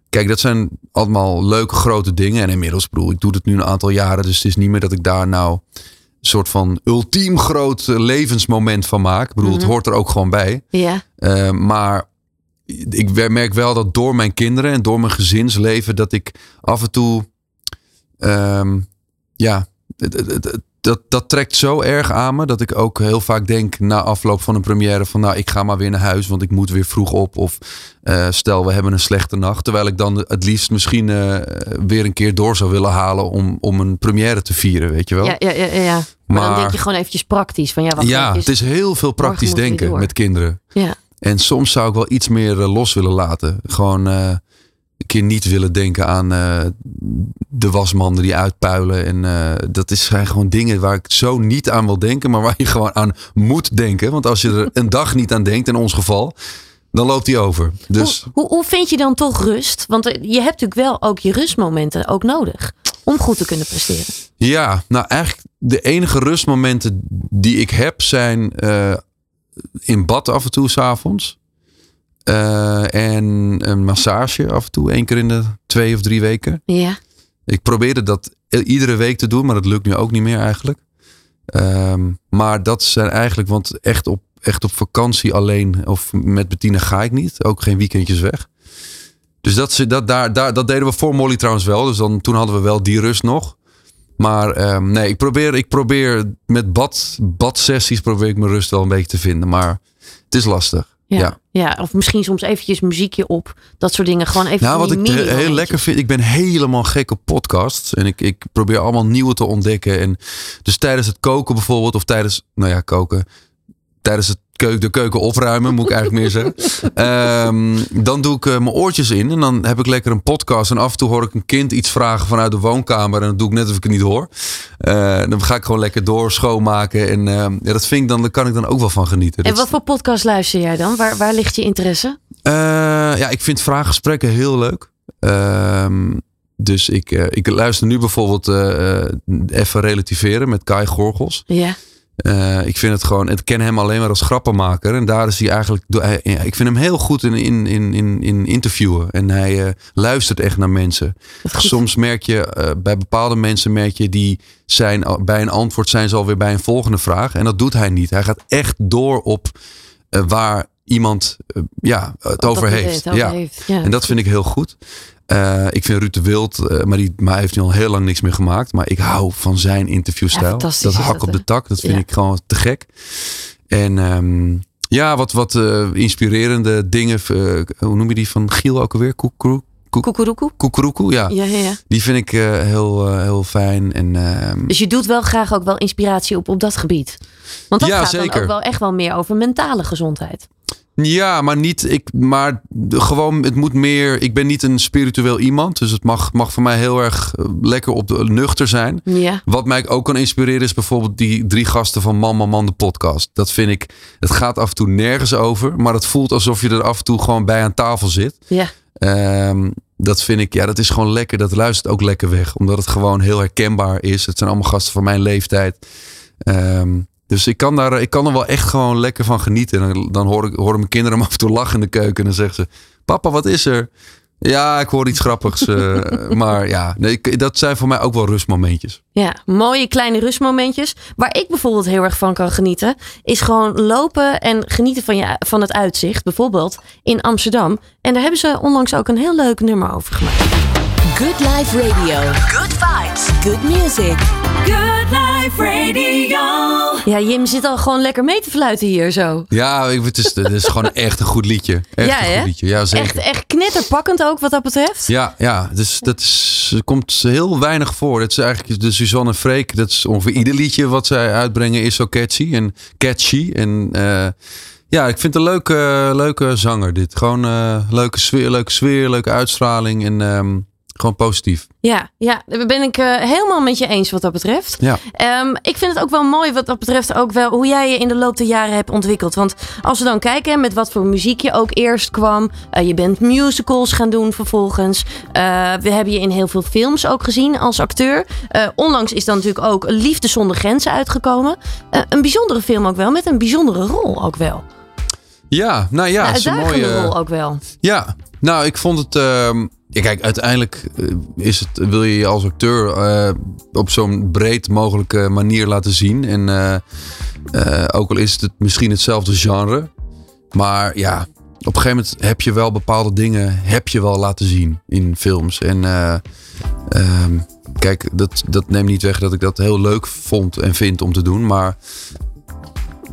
Kijk, dat zijn allemaal leuke grote dingen. En inmiddels, bedoel, ik doe het nu een aantal jaren. Dus het is niet meer dat ik daar nou soort van ultiem groot levensmoment van maak. Ik bedoel, het Mhm. hoort er ook gewoon bij. Ja. Maar ik merk wel dat door mijn kinderen en door mijn gezinsleven dat ik af en toe, ehm, ja, het- het- het- het- dat, dat trekt zo erg aan me dat ik ook heel vaak denk na afloop van een première van nou ik ga maar weer naar huis want ik moet weer vroeg op of eh, stel we hebben een slechte nacht terwijl ik dan het liefst misschien eh, weer een keer door zou willen halen om, om een première te vieren weet je wel. Ja, ja, ja, ja. Maar, dan denk je gewoon eventjes praktisch. Van ja, wacht ja, eventjes. het is heel veel praktisch denken met kinderen. Ja. En soms zou ik wel iets meer eh, los willen laten. Gewoon een keer niet willen denken aan eh, de wasmanden die uitpuilen. En eh, dat is, zijn gewoon dingen waar ik zo niet aan wil denken, maar waar je gewoon aan moet denken. Want als je er een dag niet aan denkt, in ons geval, dan loopt die over. Dus Hoe, hoe, hoe vind je dan toch rust? Want eh, je hebt natuurlijk wel ook je rustmomenten ook nodig. Om goed te kunnen presteren. ja, nou eigenlijk de enige rustmomenten die ik heb zijn in bad af en toe s'avonds. Eh en een massage af en toe, één keer in de twee of drie weken. Ja. Ik probeerde dat iedere week te doen, maar dat lukt nu ook niet meer eigenlijk. Ehm, maar dat zijn eigenlijk, want echt op, echt op vakantie alleen of met Bettina ga ik niet. Ook geen weekendjes weg. Dus dat, ze- dat, daar, daar, dat deden we voor Molly trouwens wel. Dus dan, toen hadden we wel die rust nog. Maar ehm, nee, ik probeer, ik probeer met bad, badsessies probeer ik mijn rust wel een beetje te vinden. Maar het is lastig. Ja. Ja. ja. Of misschien soms eventjes muziekje op. Dat soort dingen. Gewoon even Nou, wat ik he- heel lekker vind, ik ben helemaal gek op podcasts. En ik, ik probeer allemaal nieuwe te ontdekken. En dus tijdens het koken bijvoorbeeld, of tijdens, nou ja, koken. Tijdens het de keuken opruimen, moet ik eigenlijk meer zeggen. <laughs> Ehm, dan doe ik eh, mijn oortjes in en dan heb ik lekker een podcast. En af en toe hoor ik een kind iets vragen vanuit de woonkamer. En dan doe ik net of ik het niet hoor. Eh, dan ga ik gewoon lekker door schoonmaken. En ehm, ja, dat vind ik dan, daar kan ik dan ook wel van genieten. En wat voor podcast luister jij dan? Waar, waar ligt je interesse? eh, ja, ik vind vraaggesprekken heel leuk. Ehm, dus ik, ik luister nu bijvoorbeeld Even Relativeren met Kai Gorgels. Ja. Eh, ik vind het gewoon, ik ken hem alleen maar als grappenmaker. En daar is hij eigenlijk, ik vind hem heel goed in, in, in, in, in interviewen. En hij eh, luistert echt naar mensen. Soms merk je, eh, bij bepaalde mensen merk je, die zijn bij een antwoord zijn ze alweer bij een volgende vraag. En dat doet hij niet. Hij gaat echt door op waar iemand ja, het over heeft. het over ja. heeft. Ja. En dat vind ik heel goed. Eh, ik vind Ruud de Wild, eh, maar, die, maar hij heeft nu al heel lang niks meer gemaakt. Maar ik hou van zijn interviewstijl. dat hak dat, op de tak, dat vind Ja. ik gewoon te gek. En ehm, ja, wat, wat eh, inspirerende dingen. hoe noem je die van Giel ook alweer? Koekeroe? Koekeroekoe? Koekeroekoe, ja. Ja, ja, ja. Die vind ik heel, heel fijn. En ehm, Dus je doet wel graag ook wel inspiratie op op dat gebied. Want dat gaat zeker. dan ook wel echt wel meer over mentale gezondheid. Ja, maar niet. Ik, maar gewoon, het moet meer. Ik ben niet een spiritueel iemand. Dus het mag, mag voor mij heel erg eh, lekker op de nuchter zijn. Ja. Wat mij ook kan inspireren is bijvoorbeeld die drie gasten van Man Man Man de podcast. Dat vind ik. Het gaat af en toe nergens over. Maar het voelt alsof je er af en toe gewoon bij aan tafel zit. Ja. Ehm, dat vind ik, ja, dat is gewoon lekker. Dat luistert ook lekker weg. Omdat het gewoon heel herkenbaar is. Het zijn allemaal gasten van mijn leeftijd. Ehm, dus ik kan, daar, ik kan er wel echt gewoon lekker van genieten. En dan, hoor ik horen mijn kinderen <laughs> me af en toe lachen in de keuken. En dan zeggen ze: Papa, wat is er? Ja, ik hoor iets grappigs. eh, <laughs> maar ja, nee, ik- dat zijn voor mij ook wel rustmomentjes. Ja, mooie kleine rustmomentjes. Waar ik bijvoorbeeld heel erg van kan genieten, is gewoon lopen en genieten van, je, van het uitzicht. Bijvoorbeeld in Amsterdam. En daar hebben ze onlangs ook een heel leuk nummer over gemaakt. Good Life Radio. Good vibes. Good music. Good Life Radio. Ja, Jim zit al gewoon lekker mee te fluiten hier zo. Ja, ik- het is, het is gewoon echt een goed liedje. Echt Ja, een hè? goed liedje. Ja, zeker. Echt, echt knetterpakkend ook wat dat betreft. Ja, ja dus dat is, komt heel weinig voor. Het is eigenlijk de Suzanne Freek. Dat is ongeveer ieder liedje wat zij uitbrengen is zo catchy en catchy. En eh, ja, ik vind het een leuke, leuke zanger dit. Gewoon eh, leuke sfeer, leuke sfeer, leuke uitstraling en ehm, gewoon positief. Ja, ja, daar ben ik eh, helemaal met je eens wat dat betreft. Ja. Ehm, ik vind het ook wel mooi wat dat betreft ook wel hoe jij je in de loop der jaren hebt ontwikkeld. Want als we dan kijken met wat voor muziek je ook eerst kwam. eh, je bent musicals gaan doen vervolgens. Eh, we hebben je in heel veel films ook gezien als acteur. Onlangs is dan natuurlijk ook Liefde zonder grenzen uitgekomen. Een bijzondere film ook wel, met een bijzondere rol ook wel. Ja, nou ja, is een mooie. rol ook wel. Ja, nou, ik vond het. Ja, kijk, uiteindelijk eh, is het, wil je je als acteur eh, op zo'n breed mogelijke manier laten zien. En eh, ook al is het misschien hetzelfde genre. Maar ja, op een gegeven moment heb je wel bepaalde dingen heb je wel laten zien in films. En eh, ehm, kijk, dat, dat neemt niet weg dat ik dat heel leuk vond en vind om te doen. Maar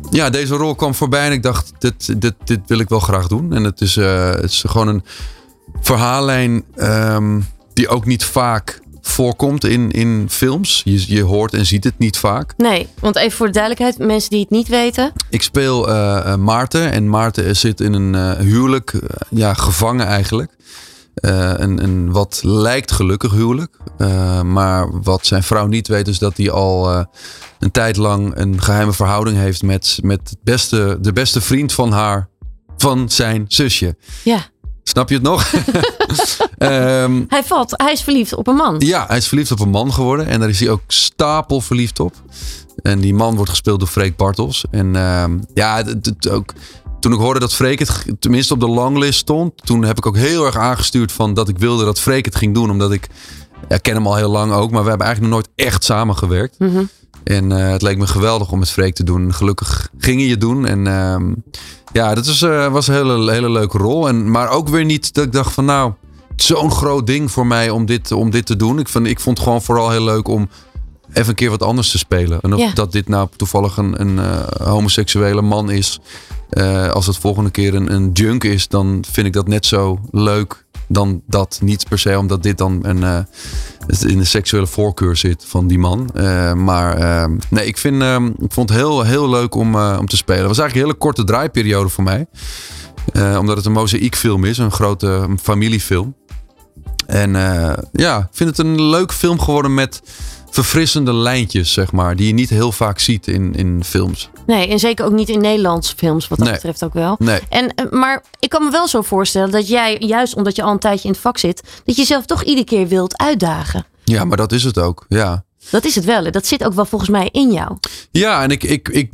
ja, deze rol kwam voorbij en ik dacht, dit, dit, dit wil ik wel graag doen. En het is, het is gewoon een verhaallijn ehm, die ook niet vaak voorkomt in, in films. Je, je hoort en ziet het niet vaak. Nee, want even voor de duidelijkheid, mensen die het niet weten. Ik speel eh, eh, Maarten en Maarten zit in een eh, huwelijk, ja, gevangen eigenlijk. Een, een wat lijkt gelukkig huwelijk. Maar wat zijn vrouw niet weet is dat hij al een tijd lang een geheime verhouding heeft met, met beste, de beste vriend van haar, van zijn zusje. Ja, Snap je het nog? <laughs> Ehm, hij valt, hij is verliefd op een man. ja, hij is verliefd op een man geworden. En daar is hij ook stapel verliefd op. En die man wordt gespeeld door Freek Bartels. En ehm, ja, het, het ook, toen ik hoorde dat Freek het tenminste op de longlist stond. Toen heb ik ook heel erg aangestuurd van dat ik wilde dat Freek het ging doen. Omdat ik, ja, ik ken hem al heel lang ook. Maar we hebben eigenlijk nog nooit echt samengewerkt. Mhm. En eh, het leek me geweldig om met Freek te doen. Gelukkig ging het doen. En ehm, ja, dat was, eh, was een hele, hele leuke rol. En, maar ook weer niet dat ik dacht van nou, zo'n groot ding voor mij om dit, om dit te doen. Ik, vond, ik vond het gewoon vooral heel leuk om even een keer wat anders te spelen. En of Ja. dat dit nou toevallig een, een eh, homoseksuele man is. als het volgende keer een, een junk is, dan vind ik dat net zo leuk dan dat. Niet per se omdat dit dan een, eh, in de seksuele voorkeur zit van die man. Eh, maar eh, nee, ik, vind, eh, ik vond het heel, heel leuk om, om te spelen. Het was eigenlijk een hele korte draaiperiode voor mij. Omdat het een mozaïekfilm is, een grote familiefilm. En ja, ik vind het een leuk film geworden met verfrissende lijntjes, zeg maar. Die je niet heel vaak ziet in, in films. Nee, en zeker ook niet in Nederlandse films, wat dat Nee. betreft ook wel. Nee. En, eh, maar ik kan me wel zo voorstellen dat jij, juist omdat je al een tijdje in het vak zit, dat je jezelf toch iedere keer wilt uitdagen. Ja, maar dat is het ook. Ja. Dat is het wel. Dat zit ook wel volgens mij in jou. Ja, en ik, ik, ik,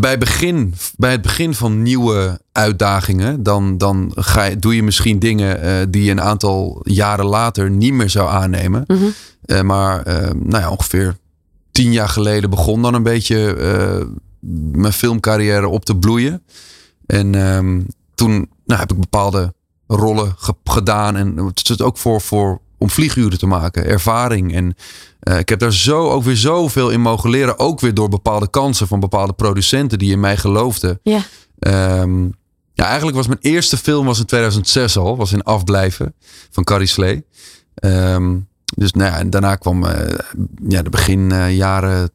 bij, begin, bij het begin van nieuwe uitdagingen, dan, dan ga je, doe je misschien dingen eh, die je een aantal jaren later niet meer zou aannemen. Mhm. Eh, maar eh, nou ja, ongeveer tien jaar geleden begon dan een beetje eh, mijn filmcarrière op te bloeien. En ehm, toen nou, heb ik bepaalde rollen ge- gedaan. En het is ook voor, voor om vlieguren te maken, ervaring. En ik heb daar zo ook weer zoveel in mogen leren. Ook weer door bepaalde kansen van bepaalde producenten die in mij geloofden. Ja. Ehm, ja, eigenlijk was mijn eerste film was in 2006 al. Was in Afblijven van Carrie Slee. Ehm, dus nou ja, en daarna kwam eh, ja, de begin eh, jaren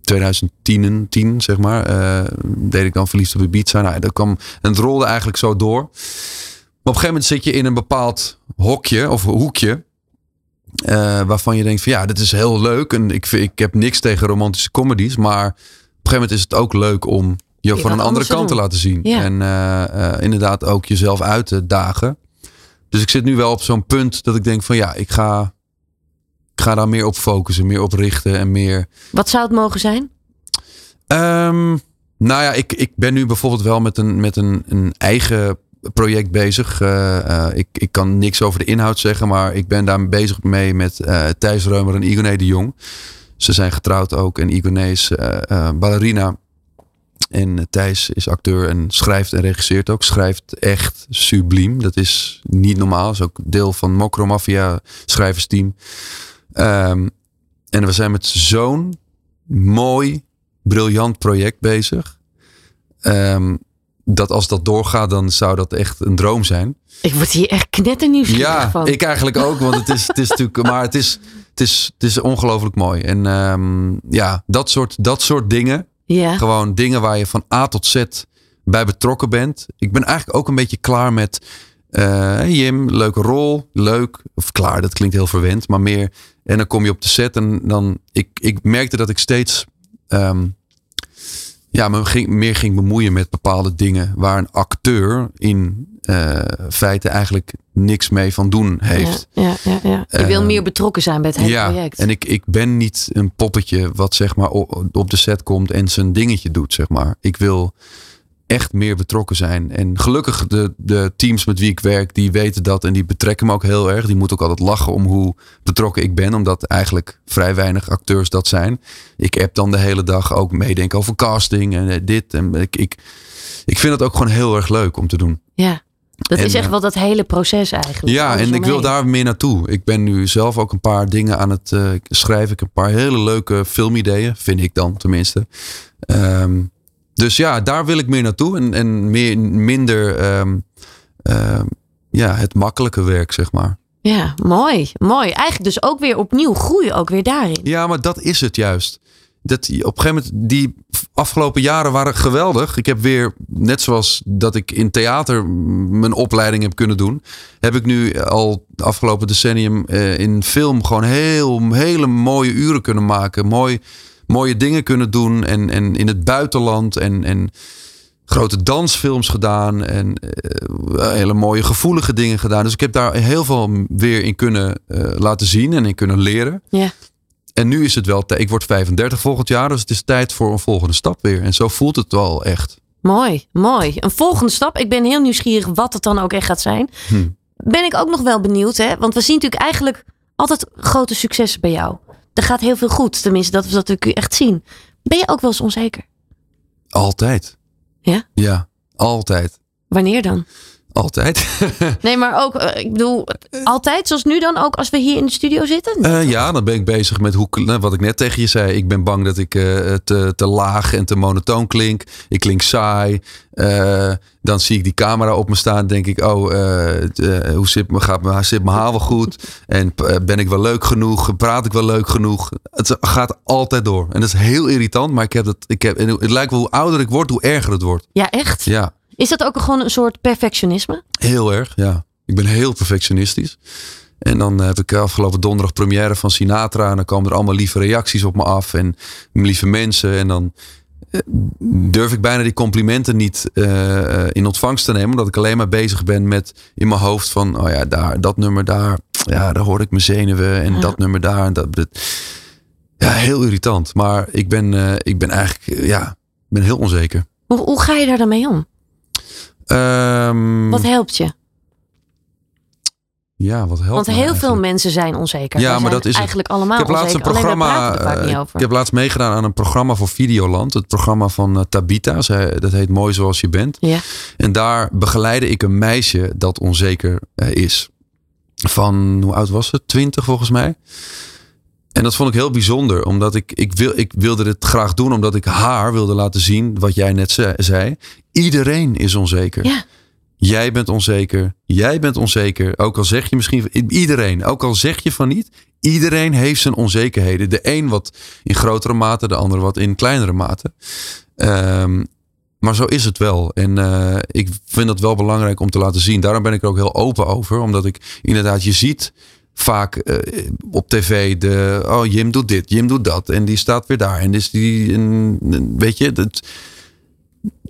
2010, 10, zeg maar. eh, deed ik dan verliefd op Ibiza. Nou, dat kwam, en het rolde eigenlijk zo door. Maar op een gegeven moment zit je in een bepaald hokje of hoekje. eh, waarvan je denkt van ja, dit is heel leuk. En ik, ik heb niks tegen romantische comedies. Maar op een gegeven moment is het ook leuk om je van een andere kant te laten zien. Ja. En inderdaad ook jezelf uit te dagen. Dus ik zit nu wel op zo'n punt dat ik denk van ja, ik ga, ga daar meer op focussen, meer op richten en meer. Wat zou het mogen zijn? Ehm, nou ja, ik, ik ben nu bijvoorbeeld wel met een, met een, een eigen project bezig. Eh, eh, ik, ik kan niks over de inhoud zeggen, maar ik ben daar bezig mee met eh, Thijs Reumer en Igoné de Jong. Ze zijn getrouwd ook en Igoné is ballerina. En Thijs is acteur en schrijft en regisseert ook. Schrijft echt subliem. Dat is niet normaal. is ook deel van Mokro Mafia schrijversteam. Ehm, en we zijn met zo'n mooi, briljant project bezig. Ehm, dat als dat doorgaat, dan zou dat echt een droom zijn. Ik word hier echt knetternieuwsgierig Ja, van. ik eigenlijk ook. Want het is, het is natuurlijk, maar het is, het is, het is ongelooflijk mooi. En ehm, ja, dat soort, dat soort dingen. ja. Gewoon dingen waar je van A tot Z bij betrokken bent. Ik ben eigenlijk ook een beetje klaar met. eh, Jim, leuke rol, leuk. Of klaar, dat klinkt heel verwend, maar meer. En dan kom je op de set en dan. Ik, ik merkte dat ik steeds. ehm, ja, me ging, meer ging bemoeien met bepaalde dingen waar een acteur in eh, feite eigenlijk niks mee van doen heeft. Ja, ja, ja, ja. Je wil Eh, meer betrokken zijn bij het hele ja, project. en ik, ik ben niet een poppetje wat zeg maar op de set komt en zijn dingetje doet, zeg maar. Ik wil echt meer betrokken zijn. En gelukkig de, de teams met wie ik werk, die weten dat en die betrekken me ook heel erg. Die moeten ook altijd lachen om hoe betrokken ik ben, omdat eigenlijk vrij weinig acteurs dat zijn. Ik heb dan de hele dag ook meedenken over casting en eh, dit. En ik, ik, ik vind het ook gewoon heel erg leuk om te doen. Ja. Dat En, is echt eh, wel dat hele proces eigenlijk. Ja, en ik wil daar meer naartoe. Ik ben nu zelf ook een paar dingen aan het eh, schrijven. Ik heb een paar hele leuke filmideeën, vind ik dan tenminste. Ehm, dus ja, daar wil ik meer naartoe. En, en meer, minder ehm, ehm, ja, het makkelijke werk, zeg maar. Ja, mooi. Mooi. Eigenlijk dus ook weer opnieuw groeien, ook weer daarin. Ja, maar dat is het juist. Dat, op een gegeven moment, die afgelopen jaren waren geweldig. Ik heb weer, net zoals dat ik in theater mijn opleiding heb kunnen doen, heb ik nu al de afgelopen decennium eh, in film gewoon heel, hele mooie uren kunnen maken. Mooi, mooie dingen kunnen doen. En, en in het buitenland. En, en grote dansfilms gedaan. En eh, hele mooie gevoelige dingen gedaan. Dus ik heb daar heel veel weer in kunnen eh, laten zien en in kunnen leren. Ja. En nu is het wel, ik word 35 volgend jaar, dus het is tijd voor een volgende stap weer. En zo voelt het wel echt. Mooi, mooi. Een volgende stap. Ik ben heel nieuwsgierig wat het dan ook echt gaat zijn. Hm. Ben ik ook nog wel benieuwd, hè? Want we zien natuurlijk eigenlijk altijd grote successen bij jou. Er gaat heel veel goed. Tenminste, dat is wat we echt zien. Ben je ook wel eens onzeker? Altijd. Ja? Ja, altijd. Wanneer dan? Altijd. <laughs> Nee, maar ook, eh, ik bedoel, altijd zoals nu dan ook als we hier in de studio zitten? Eh, ja, dan ben ik bezig met hoe, nou, wat ik net tegen je zei. Ik ben bang dat ik eh, te, te laag en te monotoon klink. Ik klink saai. Dan zie ik die camera op me staan. denk ik, oh, hoe zit, me, gaat, me- zit mijn haar wel goed? En ben ik wel leuk genoeg? Praat ik wel leuk genoeg? Het gaat altijd door. En dat is heel irritant. Maar ik heb dat, ik heb, en het lijkt wel hoe ouder ik word, hoe erger het wordt. Ja, echt? Ja. Is dat ook gewoon een soort perfectionisme? Heel erg, ja. Ik ben heel perfectionistisch. En dan heb ik afgelopen donderdag première van Sinatra. En dan komen er allemaal lieve reacties op me af. En lieve mensen. En dan eh, durf ik bijna die complimenten niet eh, in ontvangst te nemen. Omdat ik alleen maar bezig ben met in mijn hoofd van... Oh ja, daar, dat nummer daar. Ja, daar hoor ik mijn zenuwen. En Ja. dat nummer daar. En dat, dat. Ja, heel irritant. Maar ik ben, eh, ik ben eigenlijk... eh, ja, ben heel onzeker. Hoe, hoe ga je daar dan mee om? Ehm, Wat helpt je? ja, wat helpt Want heel veel mensen zijn onzeker. Ja, Wij maar dat is het. eigenlijk allemaal Ik heb laatst een programma. eh. Ik heb laatst meegedaan aan een programma voor Videoland. Het programma van eh, Tabita. Zij, dat heet Mooi zoals je bent. Ja. En daar begeleidde ik een meisje dat onzeker eh, is. Van, hoe oud was het? Twintig volgens mij. En dat vond ik heel bijzonder. Omdat ik, ik, wil, ik wilde dit graag doen. Omdat ik haar wilde laten zien. Wat jij net ze- zei. Iedereen is onzeker. Ja. Jij bent onzeker. Jij bent onzeker. Ook al zeg je misschien. Iedereen. Ook al zeg je van niet. Iedereen heeft zijn onzekerheden. De een wat in grotere mate. De ander wat in kleinere mate. Ehm, maar zo is het wel. En eh, ik vind dat wel belangrijk om te laten zien. Daarom ben ik er ook heel open over. Omdat ik inderdaad, je ziet vaak eh, op tv de. Oh, Jim doet dit, Jim doet dat. En die staat weer daar. En is die. en- en weet je, het,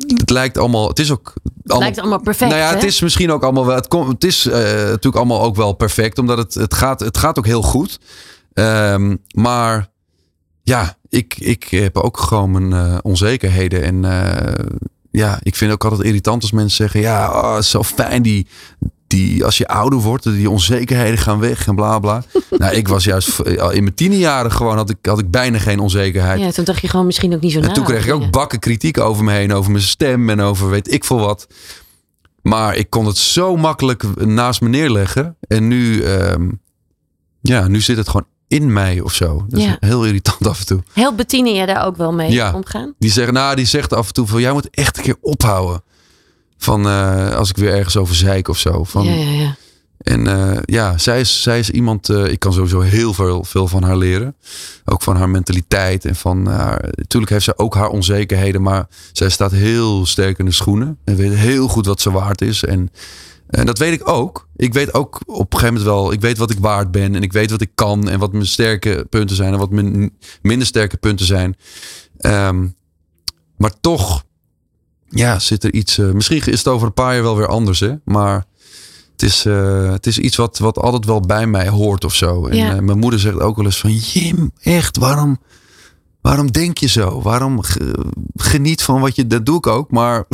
het lijkt allemaal. Het is ook. Het lijkt allemaal perfect. Nou ja, het is misschien ook allemaal wel. Het, komt, het is eh, natuurlijk allemaal ook wel perfect, omdat het, het, gaat, het gaat ook heel goed. Ehm, maar ja, ik, ik heb ook gewoon mijn eh, onzekerheden. En ja, ik vind ook altijd irritant als mensen zeggen: Ja, oh, het zo fijn die. Die, als je ouder wordt, die onzekerheden gaan weg en bla bla. <laughs> nou, ik was juist in mijn tienerjaren gewoon, had ik, had ik bijna geen onzekerheid. Ja, toen dacht je gewoon misschien ook niet zo na. En toen kreeg ik ook bakken kritiek over me heen, over mijn stem en over weet ik veel wat. Maar ik kon het zo makkelijk naast me neerleggen. En nu, ehm, ja, nu zit het gewoon in mij of zo. Dat Ja. is heel irritant af en toe. Helpt Bettine je daar ook wel mee Ja. omgaan? Die zeggen, nou, die zegt af en toe van, jij moet echt een keer ophouden. Van eh, als ik weer ergens over zeik of zo. Van, Ja, ja, ja. En eh, ja, zij is, zij is iemand, eh, ik kan sowieso heel veel, veel van haar leren. Ook van haar mentaliteit en van haar. Natuurlijk heeft ze ook haar onzekerheden, maar zij staat heel sterk in de schoenen. En weet heel goed wat ze waard is. En, en dat weet ik ook. Ik weet ook op een gegeven moment wel, ik weet wat ik waard ben. En ik weet wat ik kan en wat mijn sterke punten zijn en wat mijn minder sterke punten zijn. Ehm, maar toch, ja, zit er iets. eh, misschien is het over een paar jaar wel weer anders, hè? Maar het is, eh, het is iets wat, wat altijd wel bij mij hoort of zo. En Ja. eh, mijn moeder zegt ook wel eens van... Jim, echt, waarom, waarom denk je zo? Waarom ge- geniet van wat je, dat doe ik ook, maar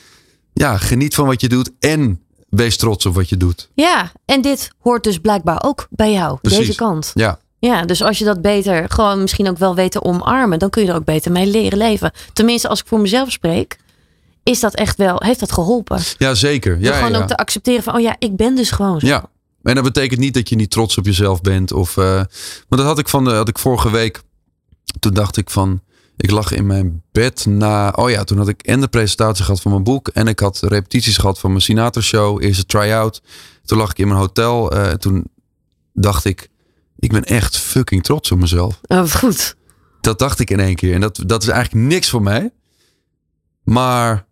<laughs> ja, geniet van wat je doet en wees trots op wat je doet. Ja, en dit hoort dus blijkbaar ook bij jou, Precies. deze kant. Ja, Ja, dus als je dat beter, gewoon misschien ook wel weet te omarmen, dan kun je er ook beter mee leren leven. Tenminste, als ik voor mezelf spreek, is dat echt wel, heeft dat geholpen. ja zeker. Door Ja, gewoon ja. ook te accepteren van, oh ja, ik ben dus gewoon zo. Ja, en dat betekent niet dat je niet trots op jezelf bent. Of, eh, maar dat had ik, van de, had ik vorige week. Toen dacht ik van. Ik lag in mijn bed na. Oh ja, toen had ik en de presentatie gehad van mijn boek. En ik had repetities gehad van mijn Sinatra show. Eerste try-out. Toen lag ik in mijn hotel. eh, en toen dacht ik. Ik ben echt fucking trots op mezelf. Oh, wat goed. Dat dacht ik in één keer. En dat, dat is eigenlijk niks voor mij. Maar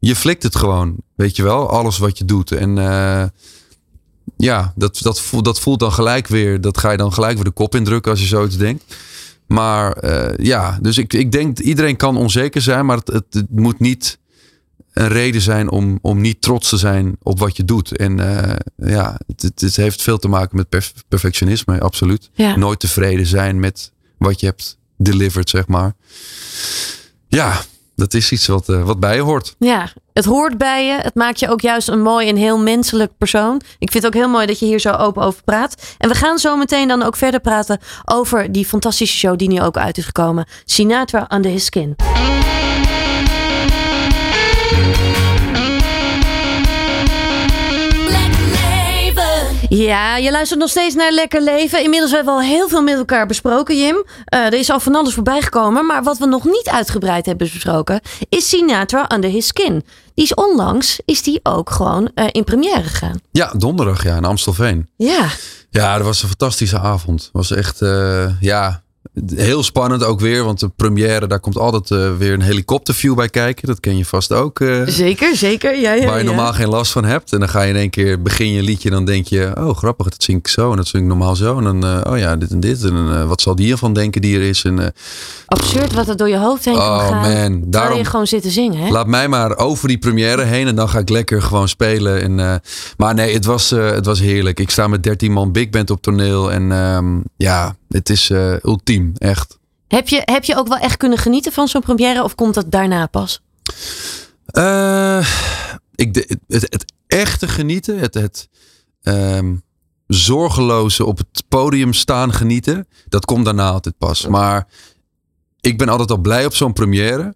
je flikt het gewoon. Weet je wel? Alles wat je doet. En eh, ja, dat, dat, voelt, dat voelt dan gelijk weer. Dat ga je dan gelijk weer de kop indrukken als je zoiets denkt. Maar eh, ja, dus ik, ik denk iedereen kan onzeker zijn. Maar het, het, het moet niet een reden zijn om, om niet trots te zijn op wat je doet. En eh, ja, het, het, het heeft veel te maken met perf- perfectionisme, absoluut. Ja. Nooit tevreden zijn met wat je hebt delivered, zeg maar. Ja, dat is iets wat, eh, wat bij je hoort. Ja, het hoort bij je. Het maakt je ook juist een mooi en heel menselijk persoon. Ik vind het ook heel mooi dat je hier zo open over praat. En we gaan zo meteen dan ook verder praten over die fantastische show die nu ook uit is gekomen. Sinatra Under His Skin. Ja, je luistert nog steeds naar Lekker Leven. Inmiddels hebben we al heel veel met elkaar besproken, Jim. Eh, er is al van alles voorbij gekomen. Maar wat we nog niet uitgebreid hebben besproken... is Sinatra Under His Skin. Die is onlangs is die ook gewoon eh, in première gegaan. Ja, donderdag ja, in Amstelveen. Ja, Ja, dat was een fantastische avond. Het was echt, eh, ja, heel spannend ook weer. Want de première, daar komt altijd eh, weer een helikopterview bij kijken. Dat ken je vast ook. eh, zeker, zeker. Ja, ja, waar je ja. normaal geen last van hebt. En dan ga je in één keer, begin je liedje. Dan denk je, oh grappig, dat zing ik zo. En dat zing ik normaal zo. En dan, eh, oh ja, dit en dit. En wat zal die hiervan denken die er is. En, Absurd wat er door je hoofd heen kan oh gaan. man, daarom... je gewoon zitten zingen, hè? Laat mij maar over die première heen en dan ga ik lekker gewoon spelen. En, maar nee, het was, het was heerlijk. Ik sta met 13 man big band op toneel. En ehm, ja, het is eh, ultiem, echt. Heb, je, heb je ook wel echt kunnen genieten van zo'n première? Of komt dat daarna pas? Eh, ik, de- het, het echte genieten, het, het ehm, zorgeloze op het podium staan genieten, dat komt daarna altijd pas. Maar ik ben altijd al blij op zo'n première.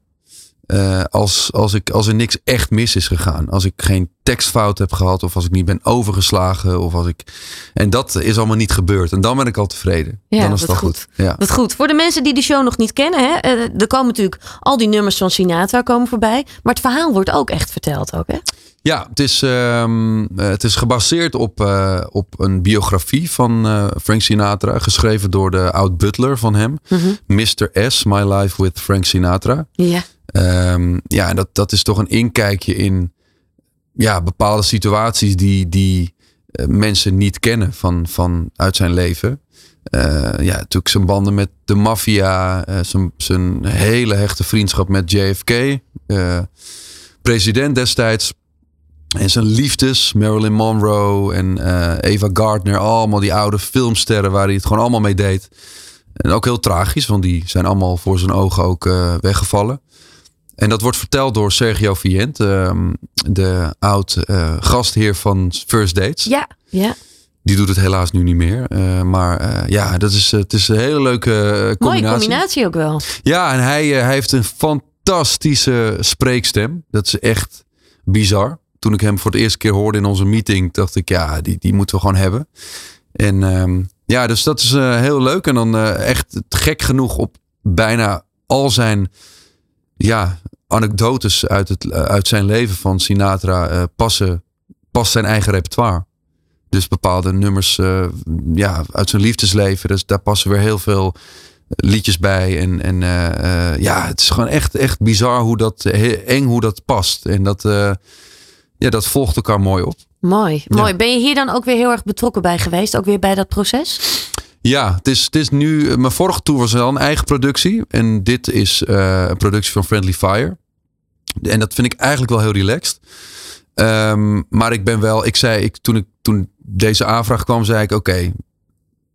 Eh, als, als, ik, als er niks echt mis is gegaan. Als ik geen tekstfout heb gehad. Of als ik niet ben overgeslagen. Of als ik... En dat is allemaal niet gebeurd. En dan ben ik al tevreden. Ja, dan is al goed. goed. Ja. Wat goed. Voor de mensen die de show nog niet kennen, hè? eh, er komen natuurlijk al die nummers van Sinatra komen voorbij. Maar het verhaal wordt ook echt verteld, ook, hè? Ja, het is, ehm, eh, het is gebaseerd op, op een biografie van Frank Sinatra. Geschreven door de oud-butler van hem. Mr. S, My Life with Frank Sinatra. Ja. Ehm, ja, dat, dat is toch een inkijkje in ja, bepaalde situaties die, die eh, mensen niet kennen van, van uit zijn leven. Eh, ja, natuurlijk zijn banden met de maffia, eh, zijn, zijn hele hechte vriendschap met JFK, president destijds. En zijn liefdes, Marilyn Monroe en Eva Gardner, allemaal die oude filmsterren waar hij het gewoon allemaal mee deed. En ook heel tragisch, want die zijn allemaal voor zijn ogen ook weggevallen. En dat wordt verteld door Sergio Vient, ehm, de oud eh, gastheer van First Dates. Ja, ja. Die doet het helaas nu niet meer. Eh, maar eh, ja, dat is, het is een hele leuke eh, Mooie combinatie. combinatie ook wel. Ja, en hij, hij heeft een fantastische spreekstem. Dat is echt bizar. Toen ik hem voor de eerste keer hoorde in onze meeting, dacht ik, ja, die, die moeten we gewoon hebben. En ehm, ja, dus dat is heel leuk. En dan echt gek genoeg op bijna al zijn ja, anekdotes uit, het, eh, uit zijn leven van Sinatra eh, passen, past zijn eigen repertoire. Dus bepaalde nummers eh, ja, uit zijn liefdesleven. Dus daar passen weer heel veel liedjes bij. En, en ja, het is gewoon echt, echt bizar hoe dat, eng hoe dat past. En dat, ja, dat volgt elkaar mooi op. Mooi, Ja. mooi. Ben je hier dan ook weer heel erg betrokken bij geweest? Ook weer bij dat proces? Ja, het is, het is nu. eh, Mijn vorige tour was wel een eigen productie. En dit is eh, een productie van Friendly Fire. En dat vind ik eigenlijk wel heel relaxed. Ehm, maar ik ben wel. Ik zei, ik, toen, ik, toen deze aanvraag kwam, zei ik: Oké,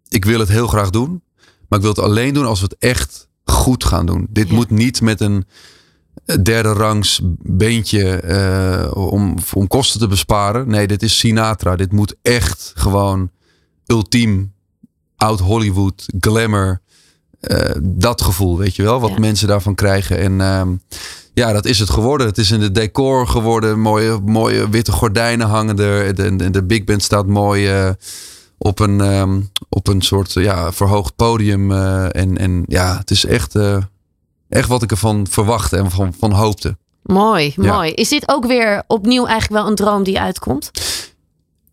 ik wil het heel graag doen. Maar ik wil het alleen doen als we het echt goed gaan doen. Dit Ja. moet niet met een derde rangs beentje eh, om, om kosten te besparen. Nee, dit is Sinatra. Dit moet echt gewoon ultiem oud Hollywood, glamour. eh, dat gevoel, weet je wel, wat Ja. mensen daarvan krijgen. En ehm, ja, dat is het geworden. Het is in de decor geworden. Mooie, mooie witte gordijnen hangen er. De, de, de big band staat mooi eh, op, een, ehm, op een soort ja, verhoogd podium. eh, en, en ja, het is echt, echt wat ik ervan verwachtte en van, van hoopte. Mooi, Ja. mooi. Is dit ook weer opnieuw eigenlijk wel een droom die uitkomt?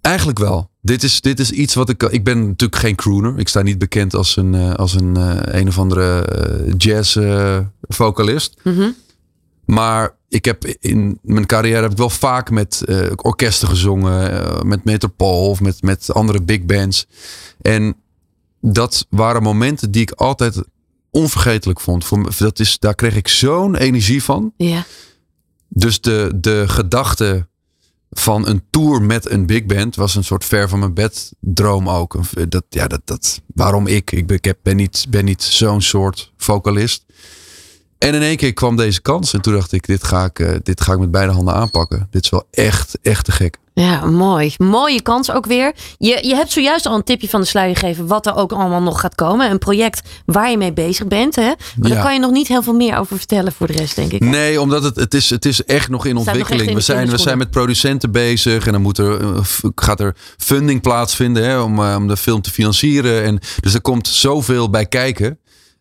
Eigenlijk wel. Dit is, dit is iets wat ik. Ik ben natuurlijk geen crooner. Ik sta niet bekend als een, eh, als een, eh, een of andere eh, jazz vocalist. Mhm. Maar ik heb in mijn carrière heb ik wel vaak met orkesten gezongen. met Metropool of met, met andere big bands. En dat waren momenten die ik altijd onvergetelijk vond. Voor me, dat is, daar kreeg ik zo'n energie van. Ja. Dus de, de gedachte van een tour met een big band was een soort ver van mijn bed droom ook. Dat, ja, dat, dat, waarom ik? Ik ben, ben niet, ben niet zo'n soort vocalist. En in één keer kwam deze kans. En toen dacht ik, dit ga ik, eh, dit ga ik met beide handen aanpakken. Dit is wel echt, echt te gek. Ja, mooi. Mooie kans ook weer. Je, je hebt zojuist al een tipje van de sluier gegeven wat er ook allemaal nog gaat komen. Een project waar je mee bezig bent. Hè? Maar daar kan je nog niet heel veel meer over vertellen voor de rest, denk ik. Nee, omdat het, het, is, het is echt nog in ontwikkeling. in we, zijn, we zijn met producenten bezig. En dan moet er, eh, gaat er funding plaatsvinden hè, om, eh, om de film te financieren. En, dus er komt zoveel bij kijken.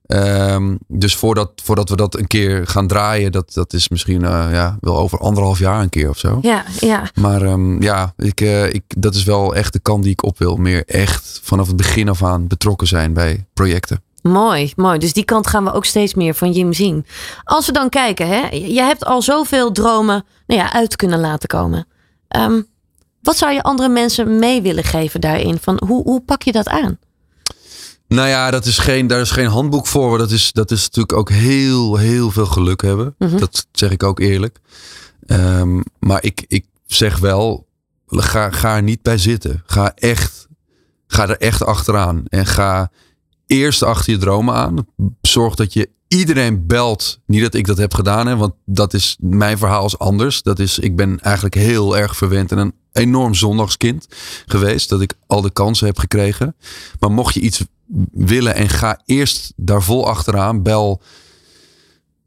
Ehm, dus voordat, voordat we dat een keer gaan draaien, dat, dat is misschien eh, ja, wel over anderhalf jaar een keer of zo. Ja, ja. Maar ehm, ja, ik, eh, ik, dat is wel echt de kant die ik op wil. Meer echt vanaf het begin af aan betrokken zijn bij projecten. Mooi, mooi. Dus die kant gaan we ook steeds meer van Jim zien. Als we dan kijken, hè, je hebt al zoveel dromen nou ja, uit kunnen laten komen. Ehm, wat zou je andere mensen mee willen geven daarin? Van hoe, hoe pak je dat aan? Nou ja, dat is geen, daar is geen handboek voor. maar Dat is, dat is natuurlijk ook heel, heel veel geluk hebben. Mhm. Dat zeg ik ook eerlijk. Ehm, maar ik, ik zeg wel, ga, ga er niet bij zitten. Ga, echt, ga er echt achteraan. En ga eerst achter je dromen aan. Zorg dat je iedereen belt. Niet dat ik dat heb gedaan, hè, want dat is mijn verhaal is anders. Dat is, ik ben eigenlijk heel erg verwend en een enorm zondagskind geweest. Dat ik al de kansen heb gekregen. Maar mocht je iets willen en ga eerst daar vol achteraan. Bel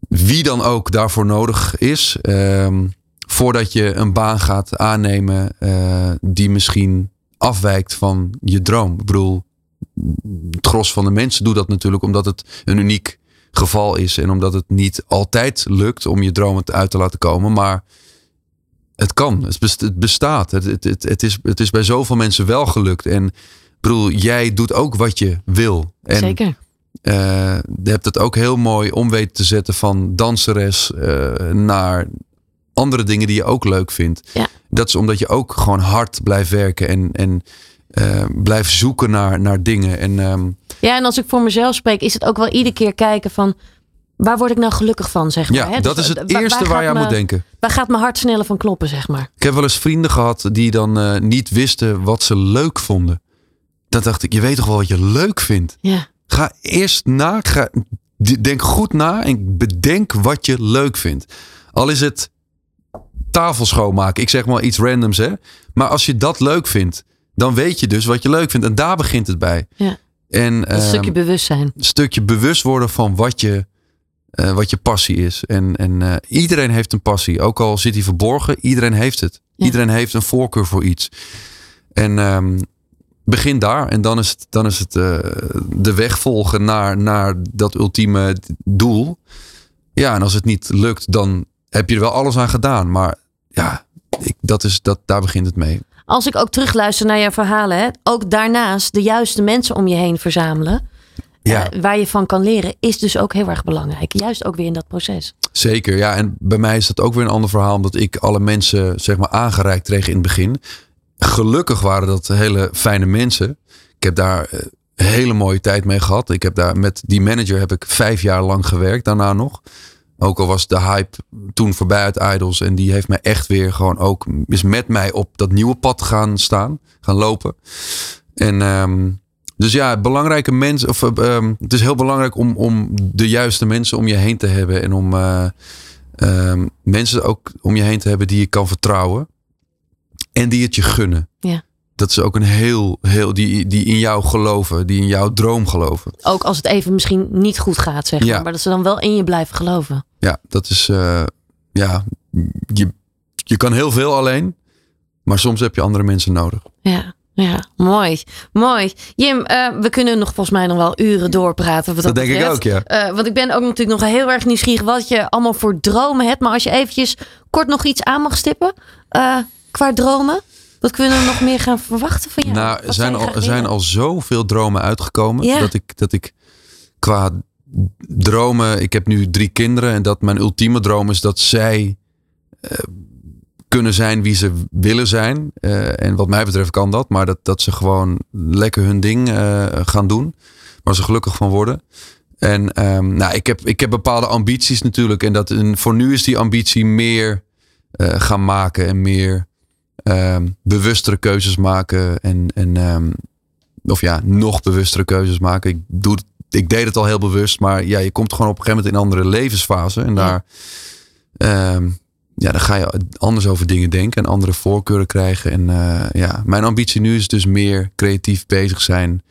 wie dan ook daarvoor nodig is. ehm, voordat je een baan gaat aannemen eh, die misschien afwijkt van je droom. Ik bedoel, het gros van de mensen doet dat natuurlijk omdat het een uniek geval is. En omdat het niet altijd lukt om je dromen uit te laten komen. Maar het kan. Het best- het bestaat. Het, het, het, het, is, het is bij zoveel mensen wel gelukt. En bedoel, jij doet ook wat je wil. En Zeker. eh, je hebt het ook heel mooi om weten te zetten van danseres eh, naar andere dingen die je ook leuk vindt. Ja. Dat is omdat je ook gewoon hard blijft werken en, en eh, blijft zoeken naar, naar dingen. En ehm, Ja, en als ik voor mezelf spreek, is het ook wel iedere keer kijken van waar word ik nou gelukkig van, zeg maar. ja, hè? dat Dus, is het eerste waar waar je aan moet denken. Waar gaat mijn hart sneller van kloppen, zeg maar. Ik heb wel eens vrienden gehad die dan eh, niet wisten wat ze leuk vonden. Dan dacht ik, je weet toch wel wat je leuk vindt? Ja, Ga eerst na, ga, denk goed na en bedenk wat je leuk vindt. Al is het tafel schoonmaken, ik zeg maar iets randoms hè. Maar als je dat leuk vindt, dan weet je dus wat je leuk vindt. En daar begint het bij. Ja. En een ehm, stukje bewustzijn. een stukje bewust worden van wat je, eh, wat je passie is. En, en eh, iedereen heeft een passie. Ook al zit hij verborgen, iedereen heeft het. Ja. Iedereen heeft een voorkeur voor iets. En ehm, begin daar. En dan is het, dan is het eh, de weg volgen naar, naar dat ultieme doel. Ja, en als het niet lukt, dan heb je er wel alles aan gedaan. Maar ja, ik, dat is, dat, daar begint het mee. Als ik ook terugluister naar jouw verhalen, hè, ook daarnaast de juiste mensen om je heen verzamelen. Ja. eh, waar je van kan leren, is dus ook heel erg belangrijk. Juist ook weer in dat proces. Zeker, ja. En bij mij is dat ook weer een ander verhaal, omdat ik alle mensen zeg maar aangereikt kreeg in het begin. Gelukkig waren dat hele fijne mensen. Ik heb daar een hele mooie tijd mee gehad. Ik heb daar met die manager heb ik vijf jaar lang gewerkt, daarna nog. Ook al was de hype toen voorbij uit Idols. En die heeft mij echt weer gewoon ook, is met mij op dat nieuwe pad gaan staan, gaan lopen. En ehm, Dus ja, belangrijke mensen. Of, eh, ehm, het is heel belangrijk om, om de juiste mensen om je heen te hebben. En om eh, ehm, mensen ook om je heen te hebben die je kan vertrouwen. En die het je gunnen. Ja. Dat is ook een heel, heel die, die in jou geloven, die in jouw droom geloven. Ook als het even misschien niet goed gaat, zeg maar. Ja. Maar dat ze dan wel in je blijven geloven. Ja, dat is. eh, ja, je, je kan heel veel alleen. Maar soms heb je andere mensen nodig. Ja, ja, mooi. Mooi. Jim, eh, we kunnen nog volgens mij nog wel uren doorpraten. Wat dat, Dat denk ik ook, ja. Eh, want ik ben ook natuurlijk nog heel erg nieuwsgierig wat je allemaal voor dromen hebt. Maar als je eventjes kort nog iets aan mag stippen qua dromen. Wat kunnen we nog meer gaan verwachten van jou? nou, er zijn, al, er zijn al zoveel dromen uitgekomen. Ja. Dat, ik, dat ik qua dromen. Ik heb nu drie kinderen. En dat mijn ultieme droom is dat zij eh, kunnen zijn wie ze willen zijn. Eh, en wat mij betreft kan dat. Maar dat, dat ze gewoon lekker hun ding eh, gaan doen. Waar ze gelukkig van worden. En ehm, nou, ik, heb, ik heb bepaalde ambities natuurlijk. En, dat, en voor nu is die ambitie meer gaan maken. En meer ehm, bewustere keuzes maken. En, en ehm, of ja, nog bewustere keuzes maken. Ik, doe ik deed het al heel bewust. Maar ja, je komt gewoon op een gegeven moment in een andere levensfase. En daar, ehm, ja, dan ga je anders over dingen denken. En andere voorkeuren krijgen. En eh, ja, mijn ambitie nu is dus meer creatief bezig zijn.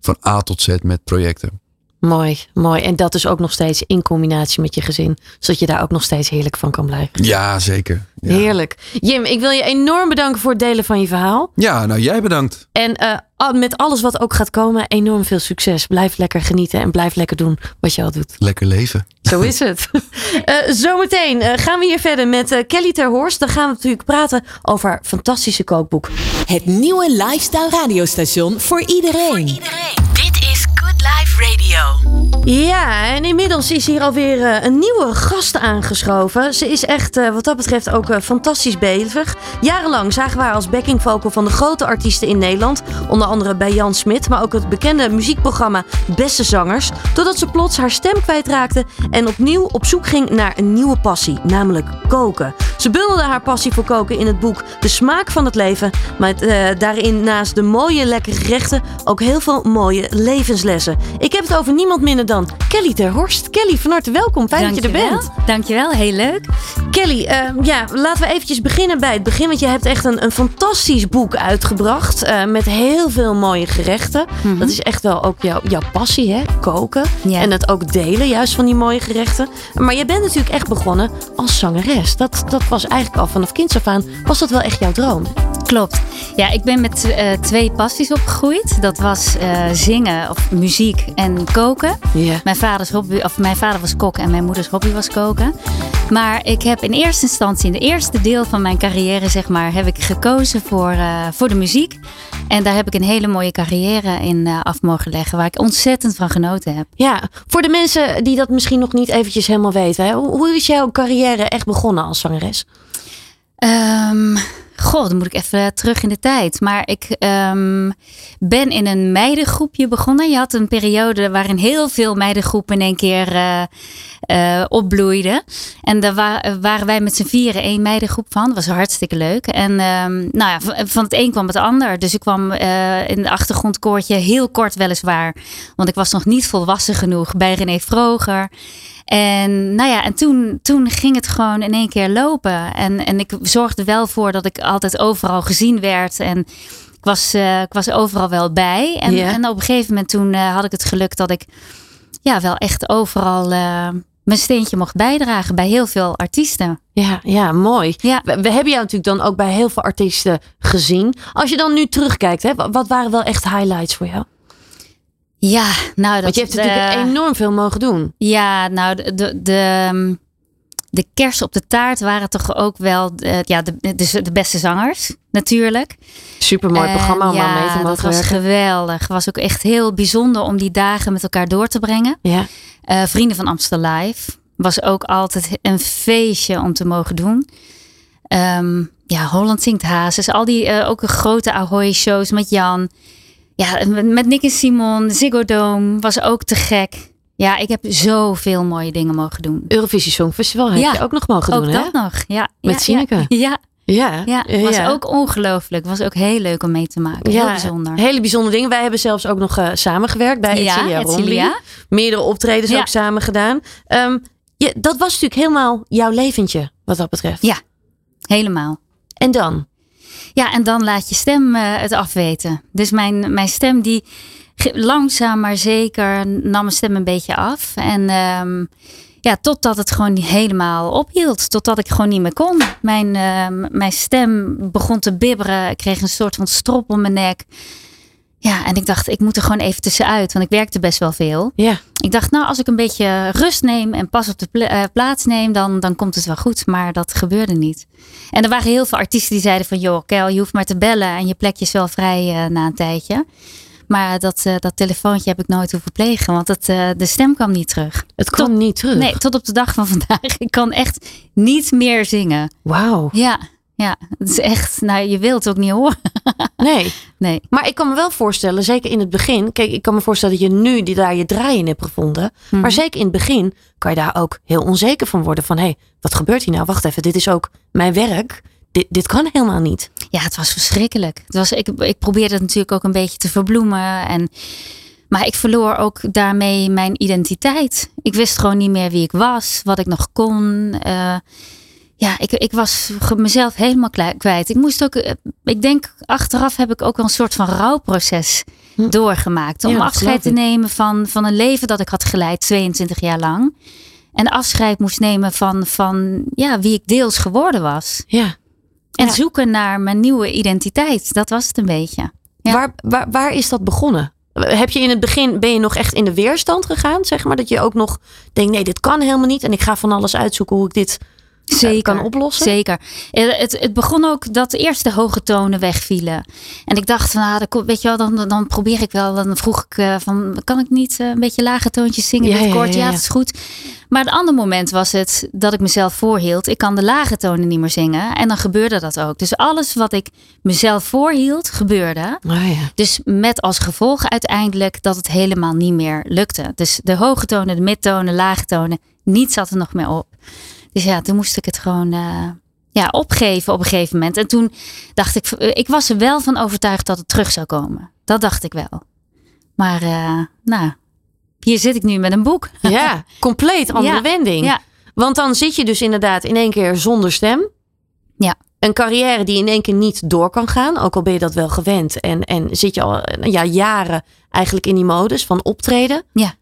Van A tot Z met projecten. Mooi, mooi. En dat is ook nog steeds in combinatie met je gezin. Zodat je daar ook nog steeds heerlijk van kan blijven. Ja, zeker. Ja, Heerlijk. Jim, ik wil je enorm bedanken voor het delen van je verhaal. ja nou jij bedankt. En eh, met alles wat ook gaat komen, enorm veel succes. Blijf lekker genieten en blijf lekker doen wat je al doet. Lekker leven. Zo is het. <laughs> Eh, zometeen eh, gaan we hier verder met Kelly Terhorst. Dan gaan we natuurlijk praten over haar fantastische kookboek. Het nieuwe lifestyle radiostation voor iedereen. Life Radio. Ja, en inmiddels is hier alweer eh, een nieuwe gast aangeschoven. Ze is echt eh, wat dat betreft ook eh, fantastisch bezig. Jarenlang zagen we haar als backing vocal van de grote artiesten in Nederland. Onder andere bij Jan Smit, maar ook het bekende muziekprogramma Beste Zangers. Totdat ze plots haar stem kwijtraakte en opnieuw op zoek ging naar een nieuwe passie, namelijk koken. Ze bundelde haar passie voor koken in het boek De Smaak van het Leven. Eh, daarin naast de mooie lekkere gerechten ook heel veel mooie levenslessen. Ik heb het over niemand minder dan Kelly ter Horst. Kelly, van harte welkom. Fijn dat je er Dankjewel. bent. Dankjewel, heel leuk. Kelly, eh, ja, laten we eventjes beginnen bij het begin. Want je hebt echt een, een fantastisch boek uitgebracht. eh, met heel veel mooie gerechten. Dat is echt wel ook jouw, jouw passie, hè? Koken. En het ook delen, juist van die mooie gerechten. Maar je bent natuurlijk echt begonnen als zangeres. Dat, dat was eigenlijk al vanaf kinds af aan. Was dat wel echt jouw droom? Klopt. Ja, ik ben met eh, twee passies opgegroeid. Dat was eh, zingen of muziek en koken. Ja. Mijn, vaders hobby, of mijn vader was kok en mijn moeders hobby was koken. Maar ik heb in eerste instantie, in de eerste deel van mijn carrière, zeg maar, heb ik gekozen voor, eh, voor de muziek. En daar heb ik een hele mooie carrière in eh, af mogen leggen, waar ik ontzettend van genoten heb. Ja, voor de mensen die dat misschien nog niet eventjes helemaal weten. Hè? Hoe is jouw carrière echt begonnen als zangeres? Ehm goh, dan moet ik even terug in de tijd. Maar ik ehm, ben in een meidengroepje begonnen. Je had een periode waarin heel veel meidengroepen in één keer eh, opbloeiden. En daar wa- waren wij met z'n vieren één meidengroep van. Dat was hartstikke leuk. En ehm, nou ja, van- het een kwam het ander. Dus ik kwam eh, in de achtergrondkoortje heel kort weliswaar. Want ik was nog niet volwassen genoeg bij René Vroger. En nou ja, en toen, toen ging het gewoon in één keer lopen. En, en ik zorgde wel voor dat ik altijd overal gezien werd. En ik was, eh, ik was overal wel bij. En, en op een gegeven moment toen eh, had ik het geluk dat ik ja, wel echt overal eh, mijn steentje mocht bijdragen bij heel veel artiesten. Ja, ja mooi. Ja. We, we hebben jou natuurlijk dan ook bij heel veel artiesten gezien. Als je dan nu terugkijkt, hè, wa- wat waren wel echt highlights voor jou? Ja, nou dat Want je hebt natuurlijk eh, enorm veel mogen doen. Ja, nou, de, de, de, de kers op de taart waren toch ook wel eh, ja, de, de, de beste zangers, natuurlijk. Supermooi En programma om ja, aan mee te dat mogen was werken. geweldig. Het was ook echt heel bijzonder om die dagen met elkaar door te brengen. Ja. Eh, Vrienden van Amstel Live was ook altijd een feestje om te mogen doen. Ehm, ja, Holland Zingt Hazes. Al die eh, ook grote Ahoy shows met Jan. Ja, met- Nick en Simon. Ziggo Dome was ook te gek. Ja, ik heb zoveel mooie dingen mogen doen. Eurovisie Songfestival heb Ja, je ook nog mogen ook doen, dat hè? nog. Ja, Met ja, Sineke. <laughs> Ja, ja, Ja, Ja, was ook ongelooflijk. Was ook heel leuk om mee te maken. Heel bijzonder. Hele bijzondere dingen. Wij hebben zelfs ook nog uh, samengewerkt bij ja, Etcilia Etcilia. Meerdere optredens Ja. ook samen gedaan. Ehm, dat was natuurlijk helemaal jouw leventje, wat dat betreft. Ja. Helemaal. En dan? Ja, en dan laat je stem eh, het afweten. Dus mijn, mijn stem die langzaam maar zeker nam mijn stem een beetje af. En ehm, ja, totdat het gewoon helemaal ophield. Totdat ik gewoon niet meer kon. Mijn, ehm, mijn stem begon te bibberen. Ik kreeg een soort van strop om mijn nek. Ja, en ik dacht, ik moet er gewoon even tussenuit. Want ik werkte best wel veel. Ja. Ik dacht, nou, als ik een beetje rust neem en pas op de pla- eh, plaats neem, dan, dan komt het wel goed. Maar dat gebeurde niet. En er waren heel veel artiesten die zeiden van, joh, Kel, je hoeft maar te bellen en je plekje is wel vrij eh, na een tijdje. Maar dat, eh, dat telefoontje heb ik nooit hoeven plegen, want eh, de stem kwam niet terug. Het kwam niet terug. Nee, tot op de dag van <laughs> vandaag. Ik kan echt niet meer zingen. Wauw. Ja, ja, het is echt, nou, je wilt het ook niet horen. <laughs> Nee. Nee. Maar ik kan me wel voorstellen, zeker in het begin. Kijk, ik kan me voorstellen dat je nu die daar je draai in hebt gevonden. Mhm. Maar zeker in het begin kan je daar ook heel onzeker van worden. Van hé, hey, wat gebeurt hier nou? Wacht even, dit is ook mijn werk. Dit, dit kan helemaal niet. Ja, het was verschrikkelijk. Het was, ik, ik probeerde het natuurlijk ook een beetje te verbloemen. En, maar ik verloor ook daarmee mijn identiteit. Ik wist gewoon niet meer wie ik was, wat ik nog kon. Eh, ja, ik, ik was mezelf helemaal kwijt. Ik moest ook, eh, ik denk achteraf heb ik ook wel een soort van rouwproces Hm. doorgemaakt. Om Ja, afscheid te nemen van, van een leven dat ik had geleid, 22 jaar lang. En afscheid moest nemen van, van ja, wie ik deels geworden was. Ja. En Ja. zoeken naar mijn nieuwe identiteit. Dat was het een beetje. Ja. Waar, waar, waar is dat begonnen? Heb je in het begin, ben je nog echt in de weerstand gegaan? Zeg maar dat je ook nog denkt, nee, dit kan helemaal niet. En ik ga van alles uitzoeken hoe ik dit Zeker. kan oplossen. Zeker. Het, het begon ook dat eerst de hoge tonen wegvielen. En ik dacht, van, ah, weet je wel, dan, dan probeer ik wel. Dan vroeg ik eh, van, kan ik niet eh, een beetje lage toontjes zingen? Ja, ja, kort? ja, Ja, ja. dat is goed. Maar een ander moment was het dat ik mezelf voorhield. Ik kan de lage tonen niet meer zingen. En dan gebeurde dat ook. Dus alles wat ik mezelf voorhield, gebeurde. Ah, ja. Dus met als gevolg uiteindelijk dat het helemaal niet meer lukte. Dus de hoge tonen, de midtonen, lage tonen, niets zat er nog meer op. Dus ja, toen moest ik het gewoon eh, ja, opgeven op een gegeven moment. En toen dacht ik, ik was er wel van overtuigd dat het terug zou komen. Dat dacht ik wel. Maar eh, nou, hier zit ik nu met een boek. <laughs> ja, compleet andere Ja, wending. ja. Want dan zit je dus inderdaad in één keer zonder stem. Ja. Een carrière die in één keer niet door kan gaan. Ook al ben je dat wel gewend. En, en zit je al ja, jaren eigenlijk in die modus van optreden. Ja.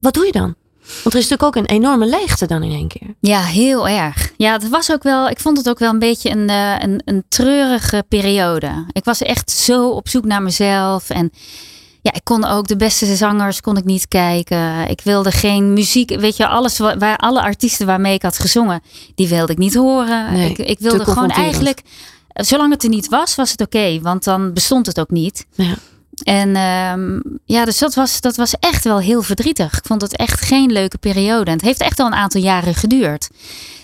Wat doe je dan? Want er is natuurlijk ook een enorme leegte dan in één keer. Ja, heel erg. Ja, het was ook wel, ik vond het ook wel een beetje een, eh, een, een treurige periode. Ik was echt zo op zoek naar mezelf. En ja, ik kon ook de beste zangers kon ik niet kijken. Ik wilde geen muziek, weet je, alles wa- waar alle artiesten waarmee ik had gezongen, die wilde ik niet horen. Nee, ik, ik wilde gewoon eigenlijk, zolang het er niet was, was het oké, want dan bestond het ook niet. Ja. En ehm, ja, dus dat was, dat was echt wel heel verdrietig. Ik vond het echt geen leuke periode. En het heeft echt al een aantal jaren geduurd.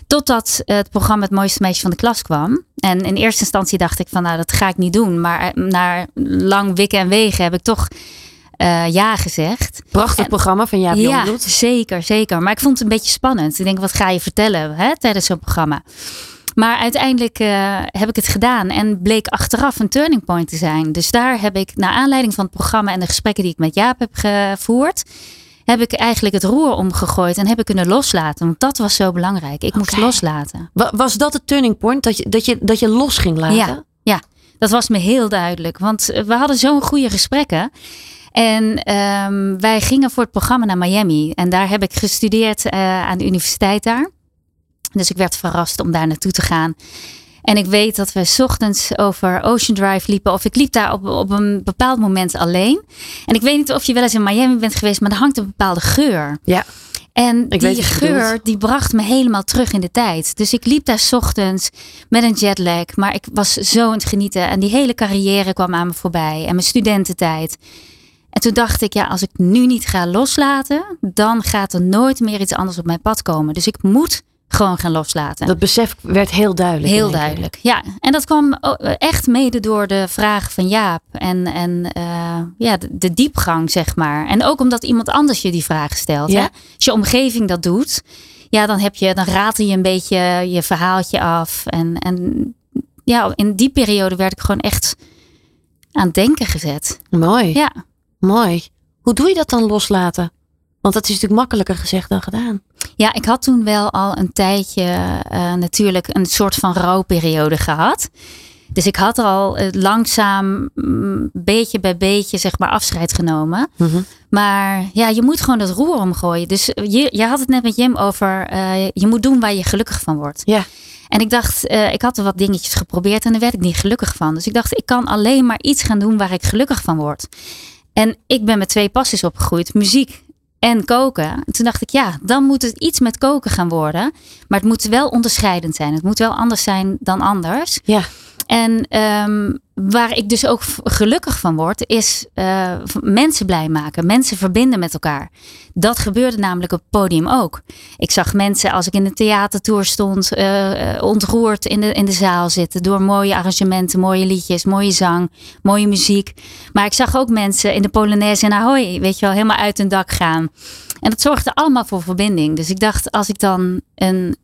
Totdat het programma Het Mooiste Meisje van de Klas kwam. En in eerste instantie dacht ik van nou dat ga ik niet doen. Maar eh, na lang wikken en wegen heb ik toch eh, ja gezegd. Prachtig En- programma van Jaap Ja, zeker, zeker. Maar ik vond het een beetje spannend. Ik denk, wat ga je vertellen hè, tijdens zo'n programma? Maar uiteindelijk eh, heb ik het gedaan en bleek achteraf een turning point te zijn. Dus daar heb ik, naar aanleiding van het programma en de gesprekken die ik met Jaap heb gevoerd, heb ik eigenlijk het roer omgegooid en heb ik kunnen loslaten. Want dat was zo belangrijk. Ik moest loslaten. Wa- Was dat het turning point? Dat je, dat je, dat je los ging laten? Ja, ja, dat was me heel duidelijk. Want eh, we hadden zo'n goede gesprekken. En ehm, wij gingen voor het programma naar Miami. En daar heb ik gestudeerd eh, aan de universiteit daar. Dus ik werd verrast om daar naartoe te gaan. En ik weet dat we 's ochtends over Ocean Drive liepen. Of ik liep daar op, op een bepaald moment alleen. En ik weet niet of je wel eens in Miami bent geweest, maar er hangt een bepaalde geur. Ja. En Ik die geur, die bracht me helemaal terug in de tijd. Dus ik liep daar 's ochtends met een jetlag. Maar ik was zo aan het genieten. En die hele carrière kwam aan me voorbij. En mijn studententijd. En toen dacht ik, ja, als ik nu niet ga loslaten, dan gaat er nooit meer iets anders op mijn pad komen. Dus ik moet gewoon gaan loslaten. Dat besef werd heel duidelijk. Heel duidelijk. Ja, en dat kwam o- echt mede door de vraag van Jaap. En, en eh, ja, de, de diepgang, zeg maar. En ook omdat iemand anders je die vraag stelt. Ja. Hè? Als je omgeving dat doet, ja, dan, heb je, dan ratel je een beetje je verhaaltje af. En, en ja, in die periode werd ik gewoon echt aan het denken gezet. Mooi. Ja. Mooi. Hoe doe je dat dan loslaten? Want dat is natuurlijk makkelijker gezegd dan gedaan. Ja, ik had toen wel al een tijdje uh, natuurlijk een soort van rouwperiode gehad. Dus ik had al uh, langzaam, mm, beetje bij beetje, zeg maar, afscheid genomen. Mm -hmm. Maar ja, je moet gewoon het roer omgooien. Dus je, je had het net met Jim over, uh, je moet doen waar je gelukkig van wordt. Ja. En ik dacht, uh, ik had er wat dingetjes geprobeerd en daar werd ik niet gelukkig van. Dus ik dacht, ik kan alleen maar iets gaan doen waar ik gelukkig van word. En ik ben met twee passies opgegroeid. Muziek en koken. En toen dacht ik, ja, dan moet het iets met koken gaan worden. Maar het moet wel onderscheidend zijn. Het moet wel anders zijn dan anders. Ja. En um, waar ik dus ook gelukkig van word, is uh, mensen blij maken, mensen verbinden met elkaar. Dat gebeurde namelijk op het podium ook. Ik zag mensen als ik in de theatertour stond, uh, ontroerd in de, in de zaal zitten door mooie arrangementen, mooie liedjes, mooie zang, mooie muziek. Maar ik zag ook mensen in de Polonaise en Ahoy, weet je wel, helemaal uit hun dak gaan. En dat zorgde allemaal voor verbinding. Dus ik dacht, als ik dan een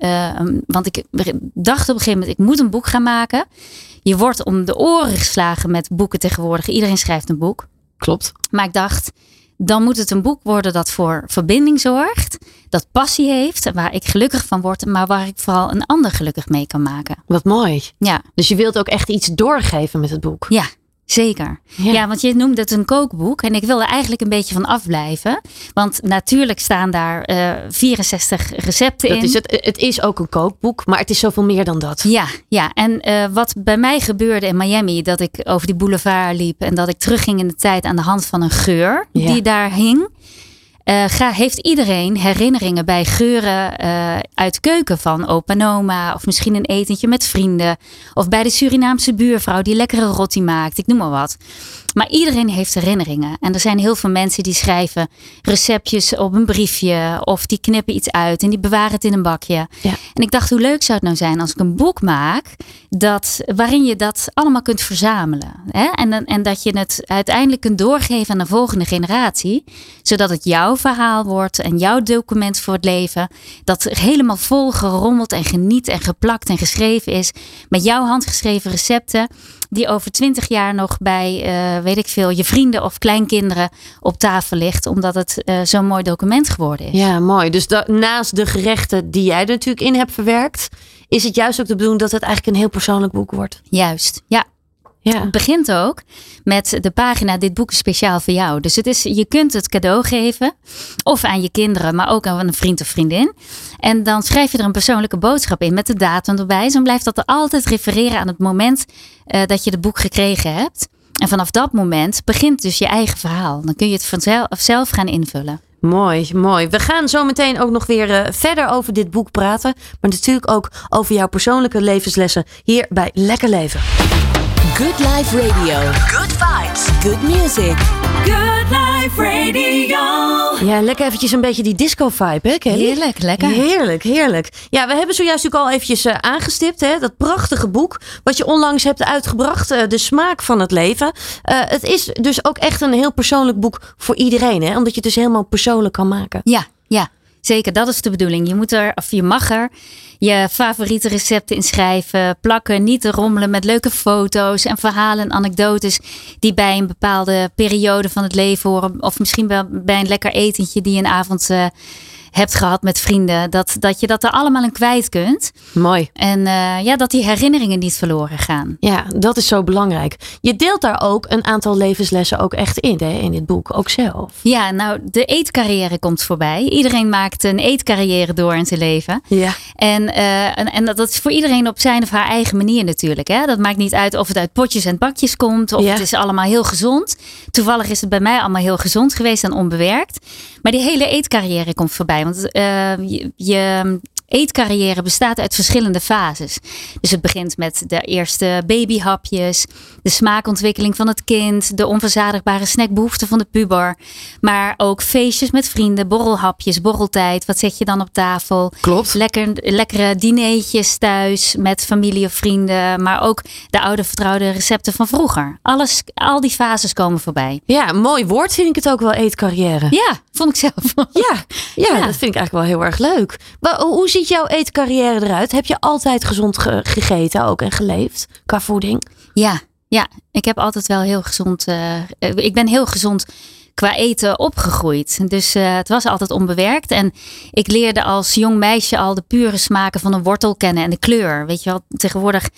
want ik dacht op een gegeven moment, ik moet een boek gaan maken. Je wordt om de oren geslagen met boeken tegenwoordig. Iedereen schrijft een boek. Klopt. Maar ik dacht, dan moet het een boek worden dat voor verbinding zorgt. Dat passie heeft. Waar ik gelukkig van word. Maar waar ik vooral een ander gelukkig mee kan maken. Wat mooi. Ja. Dus je wilt ook echt iets doorgeven met het boek. Ja. Zeker. Ja. ja. want je noemde het een kookboek. En ik wil er eigenlijk een beetje van afblijven. Want natuurlijk staan daar uh, 64 recepten dat in. Is het, het is ook een kookboek, maar het is zoveel meer dan dat. Ja, ja. en uh, wat bij mij gebeurde in Miami, dat ik over die boulevard liep. En dat ik terugging in de tijd aan de hand van een geur ja. die daar hing. Uh, ga, heeft iedereen herinneringen bij geuren uh, uit keuken van opa en oma? Of misschien een etentje met vrienden. Of bij de Surinaamse buurvrouw die lekkere rotti maakt. Ik noem maar wat. Maar iedereen heeft herinneringen. En er zijn heel veel mensen die schrijven receptjes op een briefje. Of die knippen iets uit en die bewaren het in een bakje. Ja. En ik dacht, hoe leuk zou het nou zijn als ik een boek maak. Dat, waarin je dat allemaal kunt verzamelen. Hè? En, en dat je het uiteindelijk kunt doorgeven aan de volgende generatie. Zodat het jouw verhaal wordt en jouw document voor het leven. Dat helemaal vol gerommeld en geniet en geplakt en geschreven is. Met jouw handgeschreven recepten. Die over twintig jaar nog bij, uh, weet ik veel, je vrienden of kleinkinderen op tafel ligt. Omdat het uh, zo'n mooi document geworden is. Ja, mooi. Dus naast de gerechten die jij er natuurlijk in hebt verwerkt. Is het juist ook de bedoeling dat het eigenlijk een heel persoonlijk boek wordt? Juist, ja. Ja. Het begint ook met de pagina Dit boek is speciaal voor jou. Dus het is, je kunt het cadeau geven. Of aan je kinderen, maar ook aan een vriend of vriendin. En dan schrijf je er een persoonlijke boodschap in met de datum erbij. Zo blijft dat er altijd refereren aan het moment uh, dat je het boek gekregen hebt. En vanaf dat moment begint dus je eigen verhaal. Dan kun je het vanzelf zelf gaan invullen. Mooi, mooi. We gaan zo meteen ook nog weer uh, verder over dit boek praten. Maar natuurlijk ook over jouw persoonlijke levenslessen hier bij Lekker Leven. Good Life Radio. Good vibes. Good music. Good Life Radio. Ja, lekker eventjes een beetje die disco-vibe, hè Kelly? Heerlijk, lekker. Heerlijk, heerlijk. Ja, we hebben zojuist natuurlijk al eventjes uh, aangestipt, hè? Dat prachtige boek wat je onlangs hebt uitgebracht. Uh, de smaak van het leven. Uh, het is dus ook echt een heel persoonlijk boek voor iedereen, hè? Omdat je het dus helemaal persoonlijk kan maken. Ja, ja. Zeker, dat is de bedoeling. Je moet er, of je mag er je favoriete recepten inschrijven, plakken, niet te rommelen met leuke foto's en verhalen en anekdotes die bij een bepaalde periode van het leven horen. Of misschien bij, een lekker etentje die een avond uh, hebt gehad met vrienden. Dat, dat je dat er allemaal in kwijt kunt. Mooi. En uh, ja, dat die herinneringen niet verloren gaan. Ja, dat is zo belangrijk. Je deelt daar ook een aantal levenslessen ook echt in, hè, in dit boek, ook zelf. Ja, nou, de eetcarrière komt voorbij. Iedereen maakt een eetcarrière door in zijn leven. Ja. En, uh, en, en, dat is voor iedereen op zijn of haar eigen manier natuurlijk. Hè? Dat maakt niet uit of het uit potjes en bakjes komt. Of Ja. het is allemaal heel gezond. Toevallig is het bij mij allemaal heel gezond geweest en onbewerkt. Maar die hele eetcarrière komt voorbij. Want uh, eetcarrière bestaat uit verschillende fases. Dus het begint met de eerste babyhapjes, de smaakontwikkeling van het kind, de onverzadigbare snackbehoeften van de puber. Maar ook feestjes met vrienden, borrelhapjes, borreltijd. Wat zet je dan op tafel? Klopt. Lekker, lekkere dineetjes thuis met familie of vrienden. Maar ook de oude vertrouwde recepten van vroeger. Alles, al die fases komen voorbij. Ja, mooi woord vind ik het ook wel, eetcarrière. Ja, vond ik zelf. Ja, ja, Ja. dat vind ik eigenlijk wel heel erg leuk. Maar hoe zie ziet jouw eetcarrière eruit? Heb je altijd gezond ge- gegeten ook en geleefd qua voeding? Ja, ja, ik heb altijd wel heel gezond. eh, eh, ik ben heel gezond qua eten opgegroeid. Dus eh, het was altijd onbewerkt. En ik leerde als jong meisje al de pure smaken van een wortel kennen en de kleur. Weet je wel, tegenwoordig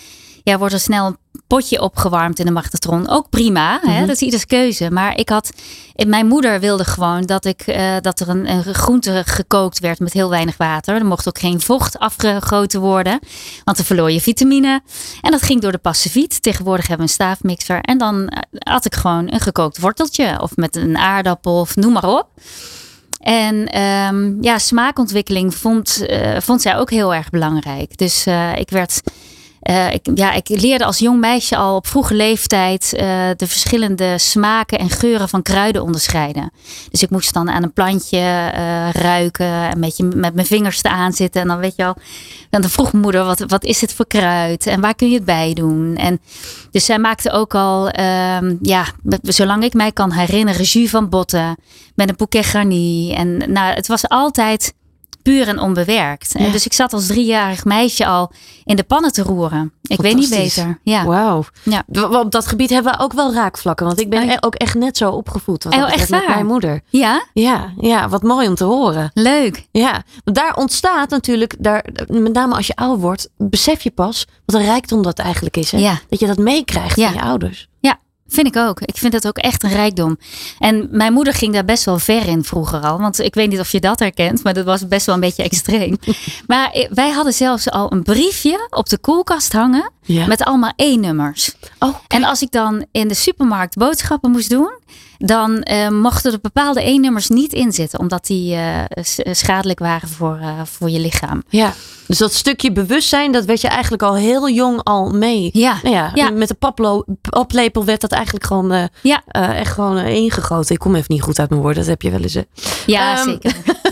ja, wordt er snel een potje opgewarmd in de magnetron. Ook prima, hè? dat is ieders keuze. Maar ik had, eh, mijn moeder wilde gewoon dat, ik, eh, dat er een, een groente gekookt werd met heel weinig water. Er mocht ook geen vocht afgegoten worden, want dan verloor je vitamine. En dat ging door de passeviet. Tegenwoordig hebben we een staafmixer. En dan eh, had ik gewoon een gekookt worteltje of met een aardappel of noem maar op. En ehm, ja, smaakontwikkeling vond, eh, vond zij ook heel erg belangrijk. Dus eh, ik werd. Eh, ik, ja, ik leerde als jong meisje al op vroege leeftijd eh, de verschillende smaken en geuren van kruiden onderscheiden. Dus ik moest dan aan een plantje eh, ruiken, een beetje met mijn vingers te aanzitten. En dan weet je al, dan vroeg moeder, wat, wat is dit voor kruid? En waar kun je het bij doen? En dus zij maakte ook al, ehm, ja, met- zolang ik mij kan herinneren, jus van botten met een bouquet garni. En nou, het was altijd puur en onbewerkt. Ja. dus ik zat als driejarig meisje al in de pannen te roeren. Ik weet niet beter. Ja. Wauw. Ja. Op dat gebied hebben we ook wel raakvlakken. Want ik ben Oh, ja. ook echt net zo opgevoed. Wat Oh, echt met waar? mijn moeder. ja, Ja, ja, wat mooi om te horen. leuk. Ja, want daar ontstaat natuurlijk, daar, met name als je ouder wordt, besef je pas wat een rijkdom dat eigenlijk is. Hè? Ja. Dat je dat meekrijgt van je ouders. Ja, vind ik ook. Ik vind het ook echt een rijkdom. En mijn moeder ging daar best wel ver in vroeger al. Want ik weet niet of je dat herkent, maar dat was best wel een beetje extreem. <laughs> maar wij hadden zelfs al een briefje op de koelkast hangen Ja. met allemaal E-nummers. Oh, En als ik dan in de supermarkt boodschappen moest doen, dan eh, mochten er bepaalde E-nummers niet in zitten, omdat die eh, s- schadelijk waren voor, eh, voor je lichaam. ja. Dus dat stukje bewustzijn, dat werd je eigenlijk al heel jong al mee. Ja, Nou ja, Ja. met de paplo- paplepel werd dat eigenlijk gewoon, eh, ja, eh, echt gewoon eh, ingegoten. Ik kom even niet goed uit mijn woorden, dat heb je wel eens. Hè? ja Ehm, zeker. <laughs>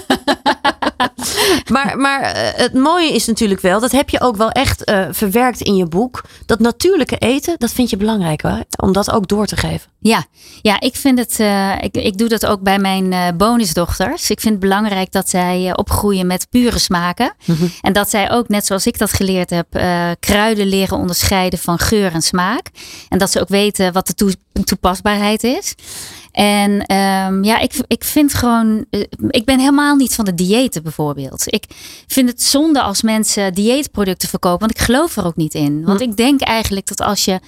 <laughs> Maar, maar eh, het mooie is natuurlijk wel, dat heb je ook wel echt eh, verwerkt in je boek. Dat natuurlijke eten, dat vind je belangrijk hoor. Om dat ook door te geven. Ja, ja ik vind het. eh, ik, ik doe dat ook bij mijn eh, bonusdochters. Ik vind het belangrijk dat zij opgroeien met pure smaken. En dat zij ook, net zoals ik dat geleerd heb, kruiden leren onderscheiden van geur en smaak. En dat ze ook weten wat de toe- toepasbaarheid is. En ehm, ja, ik, ik vind gewoon. eh, ik ben helemaal niet van de diëten bijvoorbeeld. Ik vind het zonde als mensen dieetproducten verkopen, want ik geloof er ook niet in. Want ik denk eigenlijk dat als je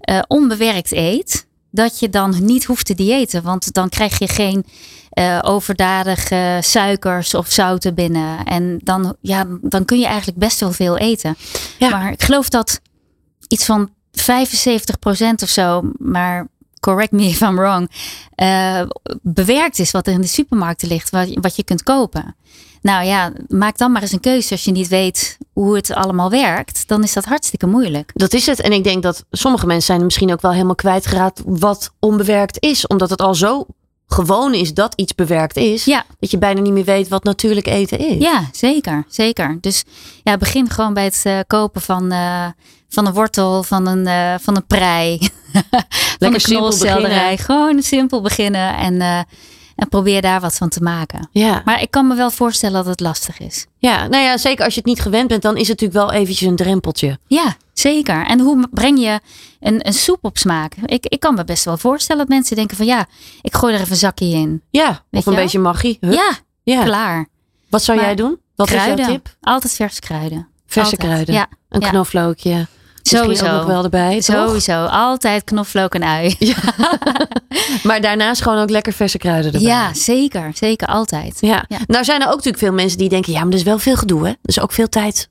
eh, onbewerkt eet, dat je dan niet hoeft te diëten. Want dan krijg je geen eh, overdadige suikers of zouten binnen. En dan, ja, dan kun je eigenlijk best wel veel eten. Ja. Maar ik geloof dat iets van 75% of zo, maar correct me if I'm wrong, eh, bewerkt is wat er in de supermarkten ligt, wat, je- wat je kunt kopen. Nou ja, maak dan maar eens een keuze als je niet weet hoe het allemaal werkt. Dan is dat hartstikke moeilijk. Dat is het. En ik denk dat sommige mensen zijn misschien ook wel helemaal kwijtgeraakt wat onbewerkt is. Omdat het al zo gewoon is dat iets bewerkt is. Ja. Dat je bijna niet meer weet wat natuurlijk eten is. Ja, zeker. Zeker. Dus ja, begin gewoon bij het eh, kopen van, eh, van een wortel, van een, eh, van een prei. <laughs> van een knolselderij. Gewoon simpel beginnen en, eh, en probeer daar wat van te maken. Ja. Maar ik kan me wel voorstellen dat het lastig is. ja, nou ja, zeker als je het niet gewend bent, dan is het natuurlijk wel eventjes een drempeltje. Ja, zeker. En hoe breng je een, een soep op smaak? Ik, ik kan me best wel voorstellen dat mensen denken van ja, ik gooi er even een zakje in. Ja, Weet of een wel? beetje magie. Hup. Ja, Ja. klaar. Wat zou Maar jij doen? Wat kruiden. is jouw tip? Altijd vers kruiden. Verse Altijd. kruiden. Ja, Een ja. knoflookje. Sowieso. ook nog wel erbij, toch? Sowieso. Altijd knoflook en ui. <laughs> Maar daarnaast gewoon ook lekker verse kruiden erbij. Ja, zeker. Zeker. Altijd. Ja. Ja. nou zijn er ook natuurlijk veel mensen die denken, ja, maar er is wel veel gedoe, hè? Dus ook veel tijd.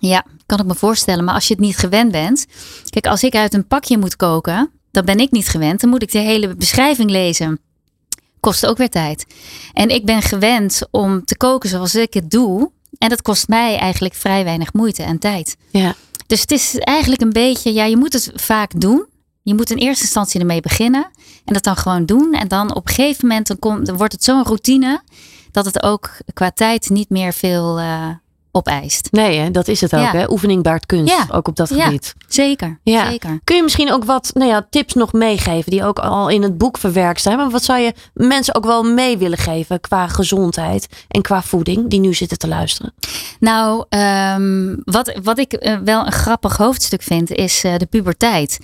Ja, kan ik me voorstellen. Maar als je het niet gewend bent. Kijk, als ik uit een pakje moet koken, dan ben ik niet gewend. Dan moet ik de hele beschrijving lezen. Kost ook weer tijd. En ik ben gewend om te koken zoals ik het doe. En dat kost mij eigenlijk vrij weinig moeite en tijd. Ja. Dus het is eigenlijk een beetje, ja, je moet het vaak doen. Je moet in eerste instantie ermee beginnen en dat dan gewoon doen. En dan op een gegeven moment dan, komt, dan wordt het zo'n routine dat het ook qua tijd niet meer veel, eh, opeist. Nee, hè? dat is het ook. Ja. Hè? Oefening baart kunst. Ja. Ook op dat gebied. Zeker, Ja. zeker. Kun je misschien ook wat nou ja, tips nog meegeven die ook al in het boek verwerkt zijn? Maar wat zou je mensen ook wel mee willen geven qua gezondheid en qua voeding die nu zitten te luisteren? Nou, ehm, wat, wat ik eh, wel een grappig hoofdstuk vind, is eh, de puberteit.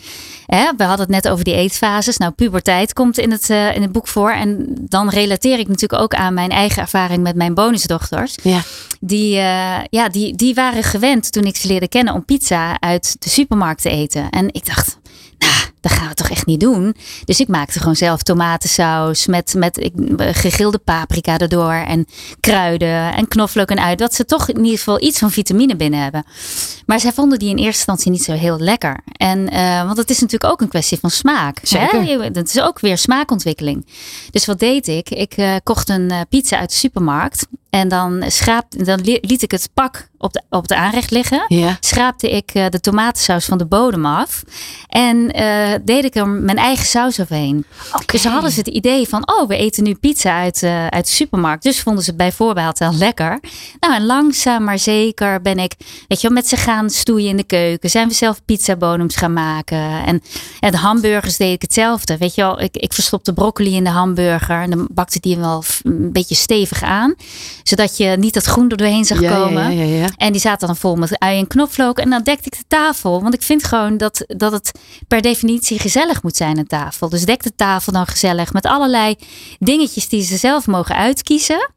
Hè, we hadden het net over die eetfases. Nou, puberteit komt in het, eh, in het boek voor. En dan relateer ik natuurlijk ook aan mijn eigen ervaring met mijn bonusdochters. Ja. Die, eh, ja, die, die waren gewend toen ik ze leerde kennen om pizza uit de supermarkt te eten. En ik dacht, nou, dat gaan we toch echt niet doen. Dus ik maakte gewoon zelf tomatensaus met, met ik, gegrilde paprika erdoor en kruiden en knoflook en uit. Dat ze toch in ieder geval iets van vitamine binnen hebben. Maar zij vonden die in eerste instantie niet zo heel lekker. En, eh, want het is natuurlijk ook een kwestie van smaak. Zeker. Hè? Het is ook weer smaakontwikkeling. Dus wat deed ik? Ik eh, kocht een pizza uit de supermarkt. En dan, schraapte, dan li- liet ik het pak op de, op de aanrecht liggen. Ja. Schraapte ik eh, de tomatensaus van de bodem af. En eh, deed ik er mijn eigen saus overheen. Dus hadden ze het idee van, oh, we eten nu pizza uit, eh, uit de supermarkt. Dus vonden ze het bijvoorbeeld wel lekker. Nou, en langzaam maar zeker ben ik, weet je wel, met ze gaan stoeien in de keuken. Zijn we zelf pizzabodems gaan maken. En, en de hamburgers deed ik hetzelfde. Weet je wel, ik, ik verstopte broccoli in de hamburger. En dan bakte die hem wel een beetje stevig aan. Zodat je niet dat groen er doorheen zag Ja, komen. ja, ja, ja. En die zaten dan vol met ui en knoflook. En dan dekte ik de tafel. Want ik vind gewoon dat, dat het per definitie gezellig moet zijn aan tafel. Dus dek de tafel dan gezellig met allerlei dingetjes die ze zelf mogen uitkiezen.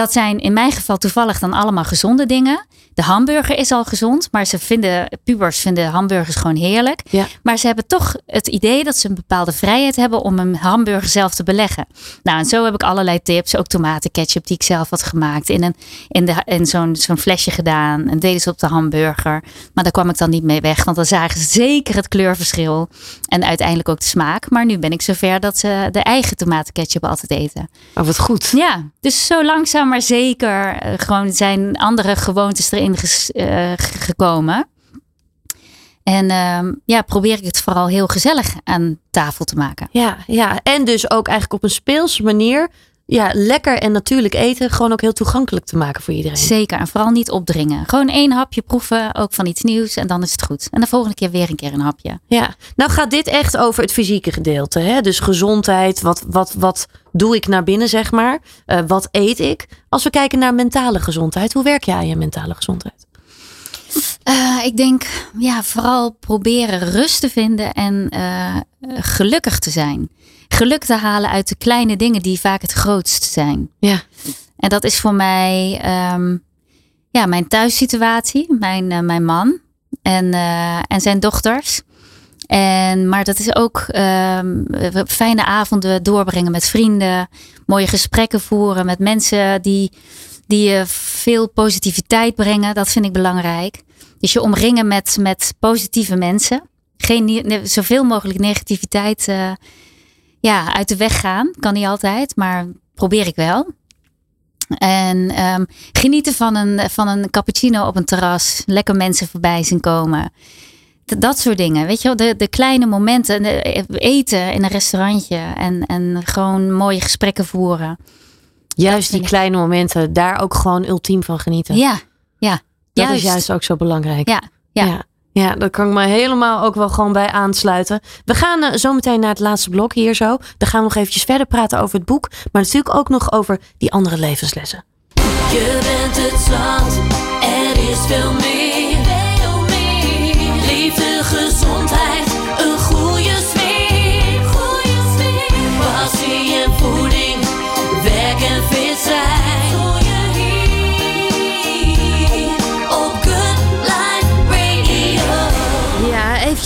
Dat zijn in mijn geval toevallig dan allemaal gezonde dingen. De hamburger is al gezond, maar ze vinden, pubers vinden hamburgers gewoon heerlijk. Ja. Maar ze hebben toch het idee dat ze een bepaalde vrijheid hebben om een hamburger zelf te beleggen. Nou, en zo heb ik allerlei tips. Ook tomatenketchup die ik zelf had gemaakt. In, een, in, de, in zo'n zo'n flesje gedaan. En deden ze op de hamburger. Maar daar kwam ik dan niet mee weg. Want dan zagen ze zeker het kleurverschil. En uiteindelijk ook de smaak. Maar nu ben ik zover dat ze de eigen tomatenketchup altijd eten. Oh, wat goed. Ja, dus zo langzaam maar zeker eh, gewoon zijn andere gewoontes erin ges- eh, gekomen. En ehm, ja, probeer ik het vooral heel gezellig aan tafel te maken. Ja, ja, en dus ook eigenlijk op een speelse manier ja, lekker en natuurlijk eten gewoon ook heel toegankelijk te maken voor iedereen. Zeker, en vooral niet opdringen. Gewoon één hapje proeven, ook van iets nieuws en dan is het goed. En de volgende keer weer een keer een hapje. Ja, nou gaat dit echt over het fysieke gedeelte. Hè? Dus gezondheid, wat, wat, wat doe ik naar binnen, zeg maar? Eh, wat eet ik? Als we kijken naar mentale gezondheid, hoe werk jij aan je mentale gezondheid? Eh, ik denk ja, vooral proberen rust te vinden en eh, gelukkig te zijn. Geluk te halen uit de kleine dingen die vaak het grootst zijn. Ja, En dat is voor mij ehm, ja, mijn thuissituatie, mijn, mijn man en, en zijn dochters. En, maar dat is ook ehm, fijne avonden doorbrengen met vrienden, mooie gesprekken voeren met mensen die, die je veel positiviteit brengen. Dat vind ik belangrijk. Dus je omringen met, met positieve mensen. Geen, zoveel mogelijk negativiteit eh, ja, uit de weg gaan. Kan niet altijd, maar probeer ik wel. En ehm, genieten van een, van een cappuccino op een terras. Lekker mensen voorbij zien komen. Dat soort dingen. Weet je wel, de, de kleine momenten. de- eten in een restaurantje. En, en gewoon mooie gesprekken voeren. juist die kleine momenten, daar ook gewoon ultiem van genieten. Ja, ja. dat juist. is juist ook zo belangrijk. Ja, ja. ja. Ja, daar kan ik me helemaal ook wel gewoon bij aansluiten. We gaan eh, zo meteen naar het laatste blok hier zo. Dan gaan we nog eventjes verder praten over het boek. Maar natuurlijk ook nog over die andere levenslessen. Je bent het zat, er is veel meer. Veel meer. Liefde, gezondheid, een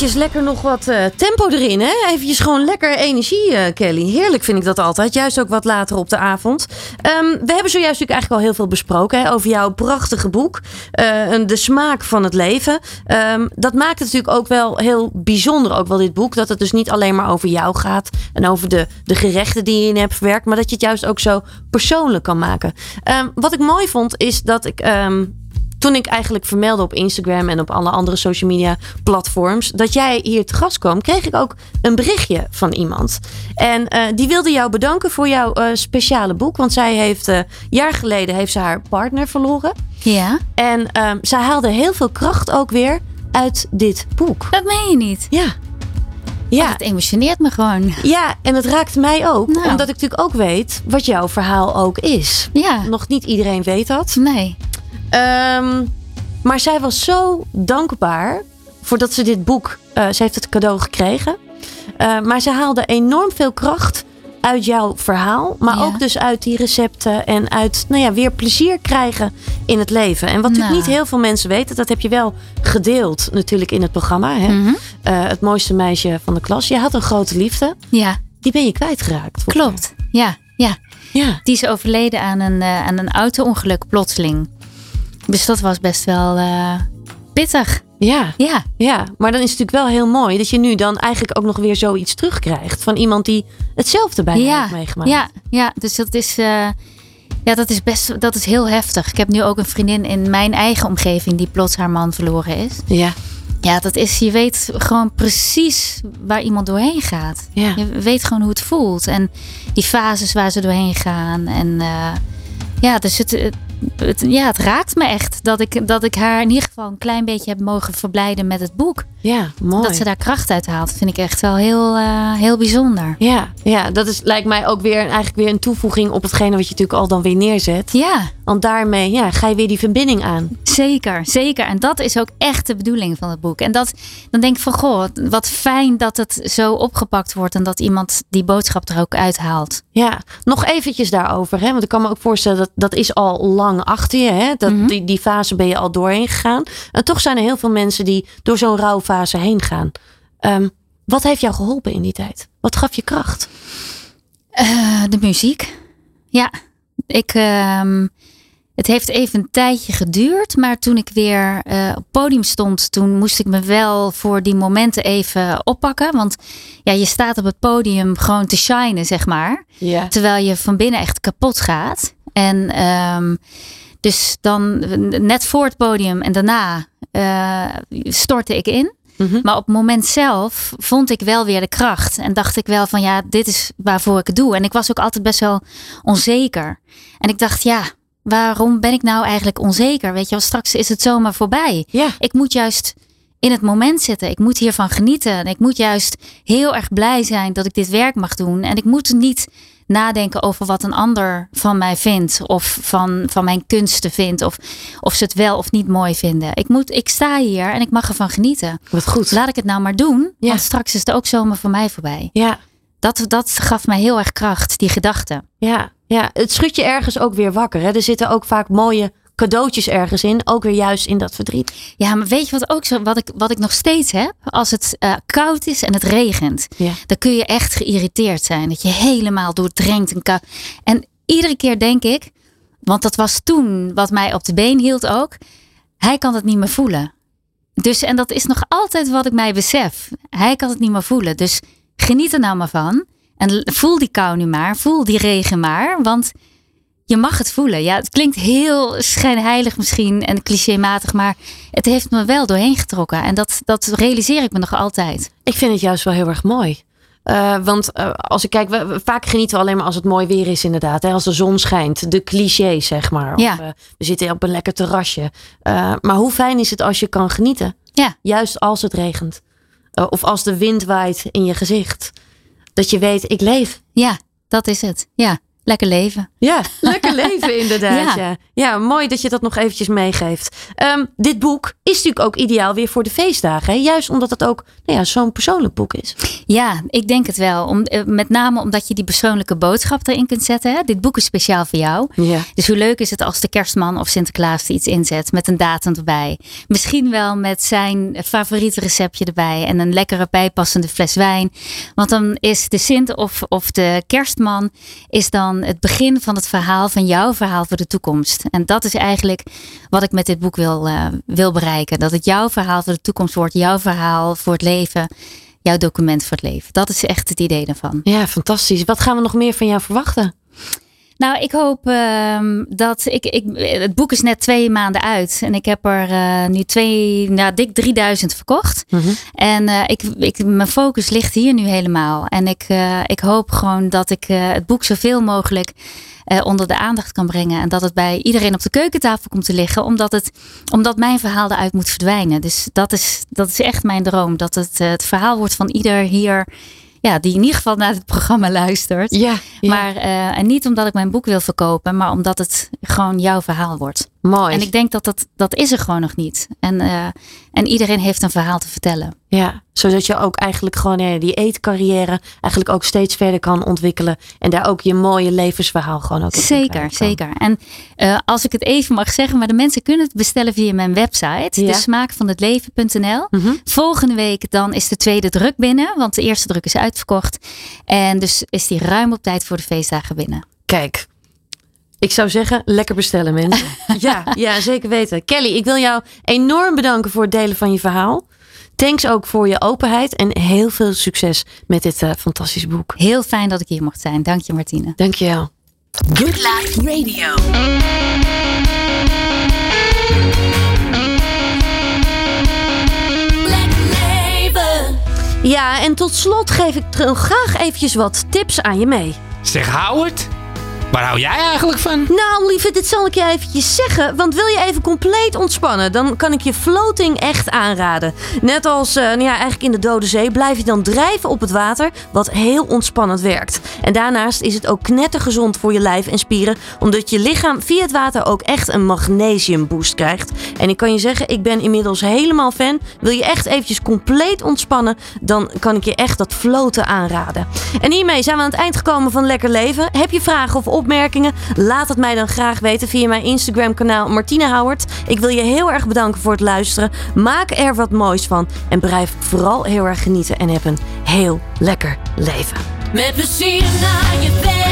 eventjes lekker nog wat eh, tempo erin. Hè? Eventjes gewoon lekker energie, eh, Kelly. Heerlijk vind ik dat altijd. Juist ook wat later op de avond. Ehm, we hebben zojuist natuurlijk eigenlijk al heel veel besproken. Hè, over jouw prachtige boek. eh, de smaak van het leven. Ehm, dat maakt het natuurlijk ook wel heel bijzonder. Ook wel dit boek. Dat het dus niet alleen maar over jou gaat. En over de, de gerechten die je in hebt verwerkt. Maar dat je het juist ook zo persoonlijk kan maken. Ehm, wat ik mooi vond is dat ik... toen ik eigenlijk vermeldde op Instagram en op alle andere social media platforms dat jij hier te gast kwam, kreeg ik ook een berichtje van iemand. En eh, die wilde jou bedanken voor jouw eh, speciale boek. Want zij heeft uh, jaar geleden heeft ze haar partner verloren. Ja, En ehm, zij haalde heel veel kracht ook weer uit dit boek. dat meen je niet. Ja. Ja. Ja, het emotioneert me gewoon. ja, en het raakt mij ook. Nou. Omdat ik natuurlijk ook weet wat jouw verhaal ook is. Ja, Nog niet iedereen weet dat. nee. Ehm, maar zij was zo dankbaar voordat ze dit boek. eh, ze heeft het cadeau gekregen. Eh, maar ze haalde enorm veel kracht uit jouw verhaal. Maar Ja. ook dus uit die recepten. En uit nou ja, weer plezier krijgen in het leven. En wat natuurlijk Nou. niet heel veel mensen weten. Dat heb je wel gedeeld natuurlijk in het programma. Hè? Mhm. Eh, het mooiste meisje van de klas. Je had een grote liefde. Ja, Die ben je kwijtgeraakt. klopt. Ja, ja. Ja. Die is overleden aan een, aan een auto-ongeluk plotseling. Dus dat was best wel eh, pittig. Ja. Ja, Ja, maar dan is het natuurlijk wel heel mooi dat je nu dan eigenlijk ook nog weer zoiets terugkrijgt van iemand die hetzelfde bij ja, heeft meegemaakt. ja, ja. Dus dat is, eh, ja, dat is best, dat is heel heftig. Ik heb nu ook een vriendin in mijn eigen omgeving die plots haar man verloren is. ja, Ja, dat is, je weet gewoon precies waar iemand doorheen gaat. ja. Je weet gewoon hoe het voelt. En die fases waar ze doorheen gaan. En eh, ja, dus het, het, ja, het raakt me echt dat ik, dat ik haar in ieder geval een klein beetje heb mogen verblijden met het boek. ja, mooi. Dat ze daar kracht uit haalt, vind ik echt wel heel, eh, heel bijzonder. Ja, ja, dat is, lijkt mij ook weer eigenlijk weer een toevoeging op hetgene wat je natuurlijk al dan weer neerzet. Ja, Want daarmee ja, ga je weer die verbinding aan. zeker, zeker. En dat is ook echt de bedoeling van het boek. En dat, dan denk ik van, goh, wat fijn dat het zo opgepakt wordt en dat iemand die boodschap er ook uithaalt. Ja, nog eventjes daarover. Hè? Want ik kan me ook voorstellen dat dat is al lang achter je. Hè? Dat, Mhm. die, die fase ben je al doorheen gegaan. En toch zijn er heel veel mensen die door zo'n rouwfase heen gaan. Ehm, wat heeft jou geholpen in die tijd? Wat gaf je kracht? Eh, de muziek. Ja, ik, ehm, het heeft even een tijdje geduurd. Maar toen ik weer eh, op het podium stond, toen moest ik me wel voor die momenten even oppakken. Want ja, je staat op het podium gewoon te shinen, zeg maar. Terwijl je van binnen echt kapot gaat. En ehm, dus dan net voor het podium en daarna eh, stortte ik in. Mhm. Maar op het moment zelf vond ik wel weer de kracht. En dacht ik wel van ja, dit is waarvoor ik het doe. En ik was ook altijd best wel onzeker. En ik dacht ja, waarom ben ik nou eigenlijk onzeker? Weet je wel, straks is het zomaar voorbij. Ja. Ik moet juist in het moment zitten. Ik moet hiervan genieten. En ik moet juist heel erg blij zijn dat ik dit werk mag doen. En ik moet niet nadenken over wat een ander van mij vindt. Of van, van mijn kunsten vindt. Of, of ze het wel of niet mooi vinden. Ik, moet, ik sta hier en ik mag ervan genieten. Wat goed. Laat ik het nou maar doen. Ja. Want straks is het ook zomaar voor mij voorbij. Ja, Dat, dat gaf mij heel erg kracht, die gedachte. ja, ja. Het schudt je ergens ook weer wakker. Hè? Er zitten ook vaak mooie cadeautjes ergens in. Ook weer juist in dat verdriet. Ja, maar weet je wat ook zo, wat ik, wat ik nog steeds heb? Als het eh, koud is en het regent, Ja. dan kun je echt geïrriteerd zijn. Dat je helemaal doordrenkt en koud. En iedere keer denk ik, want dat was toen wat mij op de been hield ook. Hij kan het niet meer voelen. Dus, en dat is nog altijd wat ik mij besef. Hij kan het niet meer voelen. Dus geniet er nou maar van. En voel die kou nu maar. Voel die regen maar. Want je mag het voelen. Ja, het klinkt heel schijnheilig misschien en clichématig. Maar het heeft me wel doorheen getrokken. En dat, dat realiseer ik me nog altijd. Ik vind het juist wel heel erg mooi. Eh, want eh, als ik kijk, we, we- vaak genieten we alleen maar als het mooi weer is, inderdaad. Hè? Als de zon schijnt. De clichés, zeg maar. Ja. Of, eh, we zitten op een lekker terrasje. Maar hoe fijn is het als je kan genieten? Ja. Juist als het regent. Of als de wind waait in je gezicht. Dat je weet, ik leef. Ja, dat is het. Ja, lekker leven. Ja, lekker leven <laughs> inderdaad. Ja. Ja. Ja. mooi dat je dat nog eventjes meegeeft. Ehm, dit boek is natuurlijk ook ideaal weer voor de feestdagen. Hè? Juist omdat het ook nou ja, zo'n persoonlijk boek is. Ja, ik denk het wel. Om, eh, met name omdat je die persoonlijke boodschap erin kunt zetten. Hè? Dit boek is speciaal voor jou. Ja. Dus hoe leuk is het als de kerstman of Sinterklaas er iets inzet met een datum erbij. Misschien wel met zijn favoriete receptje erbij en een lekkere bijpassende fles wijn. Want dan is de Sint of, of de kerstman is dan het begin van het verhaal van jouw verhaal voor de toekomst. En dat is eigenlijk wat ik met dit boek wil, eh, wil bereiken. Dat het jouw verhaal voor de toekomst wordt, jouw verhaal voor het leven, jouw document voor het leven. Dat is echt het idee daarvan. ja, fantastisch. Wat gaan we nog meer van jou verwachten? Nou, ik hoop ehm, dat ik, ik. Het boek is net twee maanden uit. En ik heb er eh, nu twee, nou, dik 3000 verkocht. Mhm. En eh, ik, ik, mijn focus ligt hier nu helemaal. En ik, eh, ik hoop gewoon dat ik het boek zoveel mogelijk onder de aandacht kan brengen. En dat het bij iedereen op de keukentafel komt te liggen. Omdat, het, omdat mijn verhaal eruit moet verdwijnen. Dus dat is, dat is echt mijn droom. Dat het, het verhaal wordt van ieder hier ja, die in ieder geval naar het programma luistert. Ja, ja. Maar eh, en niet omdat ik mijn boek wil verkopen, maar omdat het gewoon jouw verhaal wordt. Mooi. En ik denk dat dat, dat is er gewoon nog niet. En, eh, en iedereen heeft een verhaal te vertellen. Ja, zodat je ook eigenlijk gewoon ja, die eetcarrière eigenlijk ook steeds verder kan ontwikkelen. En daar ook je mooie levensverhaal gewoon ook op Zeker, zeker. En eh, als ik het even mag zeggen, maar de mensen kunnen het bestellen via mijn website, Ja. de smaakvanhetleven.nl. Mhm. Volgende week dan is de tweede druk binnen, want de eerste druk is uitverkocht. En dus is die ruim op tijd voor de feestdagen binnen. Kijk, ik zou zeggen, lekker bestellen mensen. <laughs> ja, ja, zeker weten. Kelly, ik wil jou enorm bedanken voor het delen van je verhaal. Thanks ook voor je openheid en heel veel succes met dit eh, fantastische boek. Heel fijn dat ik hier mocht zijn. Dank je Martine. Dankjewel. Good Life Radio. Ja, en tot slot geef ik graag eventjes wat tips aan je mee. Zeg Howard, waar hou jij eigenlijk van? Nou, lieve, dit zal ik je eventjes zeggen. Want wil je even compleet ontspannen, dan kan ik je floating echt aanraden. Net als eh, nou ja, eigenlijk in de Dode Zee blijf je dan drijven op het water, wat heel ontspannend werkt. En daarnaast is het ook knettergezond voor je lijf en spieren, omdat je lichaam via het water ook echt een magnesiumboost krijgt. En ik kan je zeggen, ik ben inmiddels helemaal fan. Wil je echt eventjes compleet ontspannen, dan kan ik je echt dat floten aanraden. En hiermee zijn we aan het eind gekomen van Lekker Leven. Heb je vragen of opmerkingen? Laat het mij dan graag weten via mijn Instagram kanaal Martine Howard. Ik wil je heel erg bedanken voor het luisteren. Maak er wat moois van en blijf vooral heel erg genieten en heb een heel lekker leven. Met naar je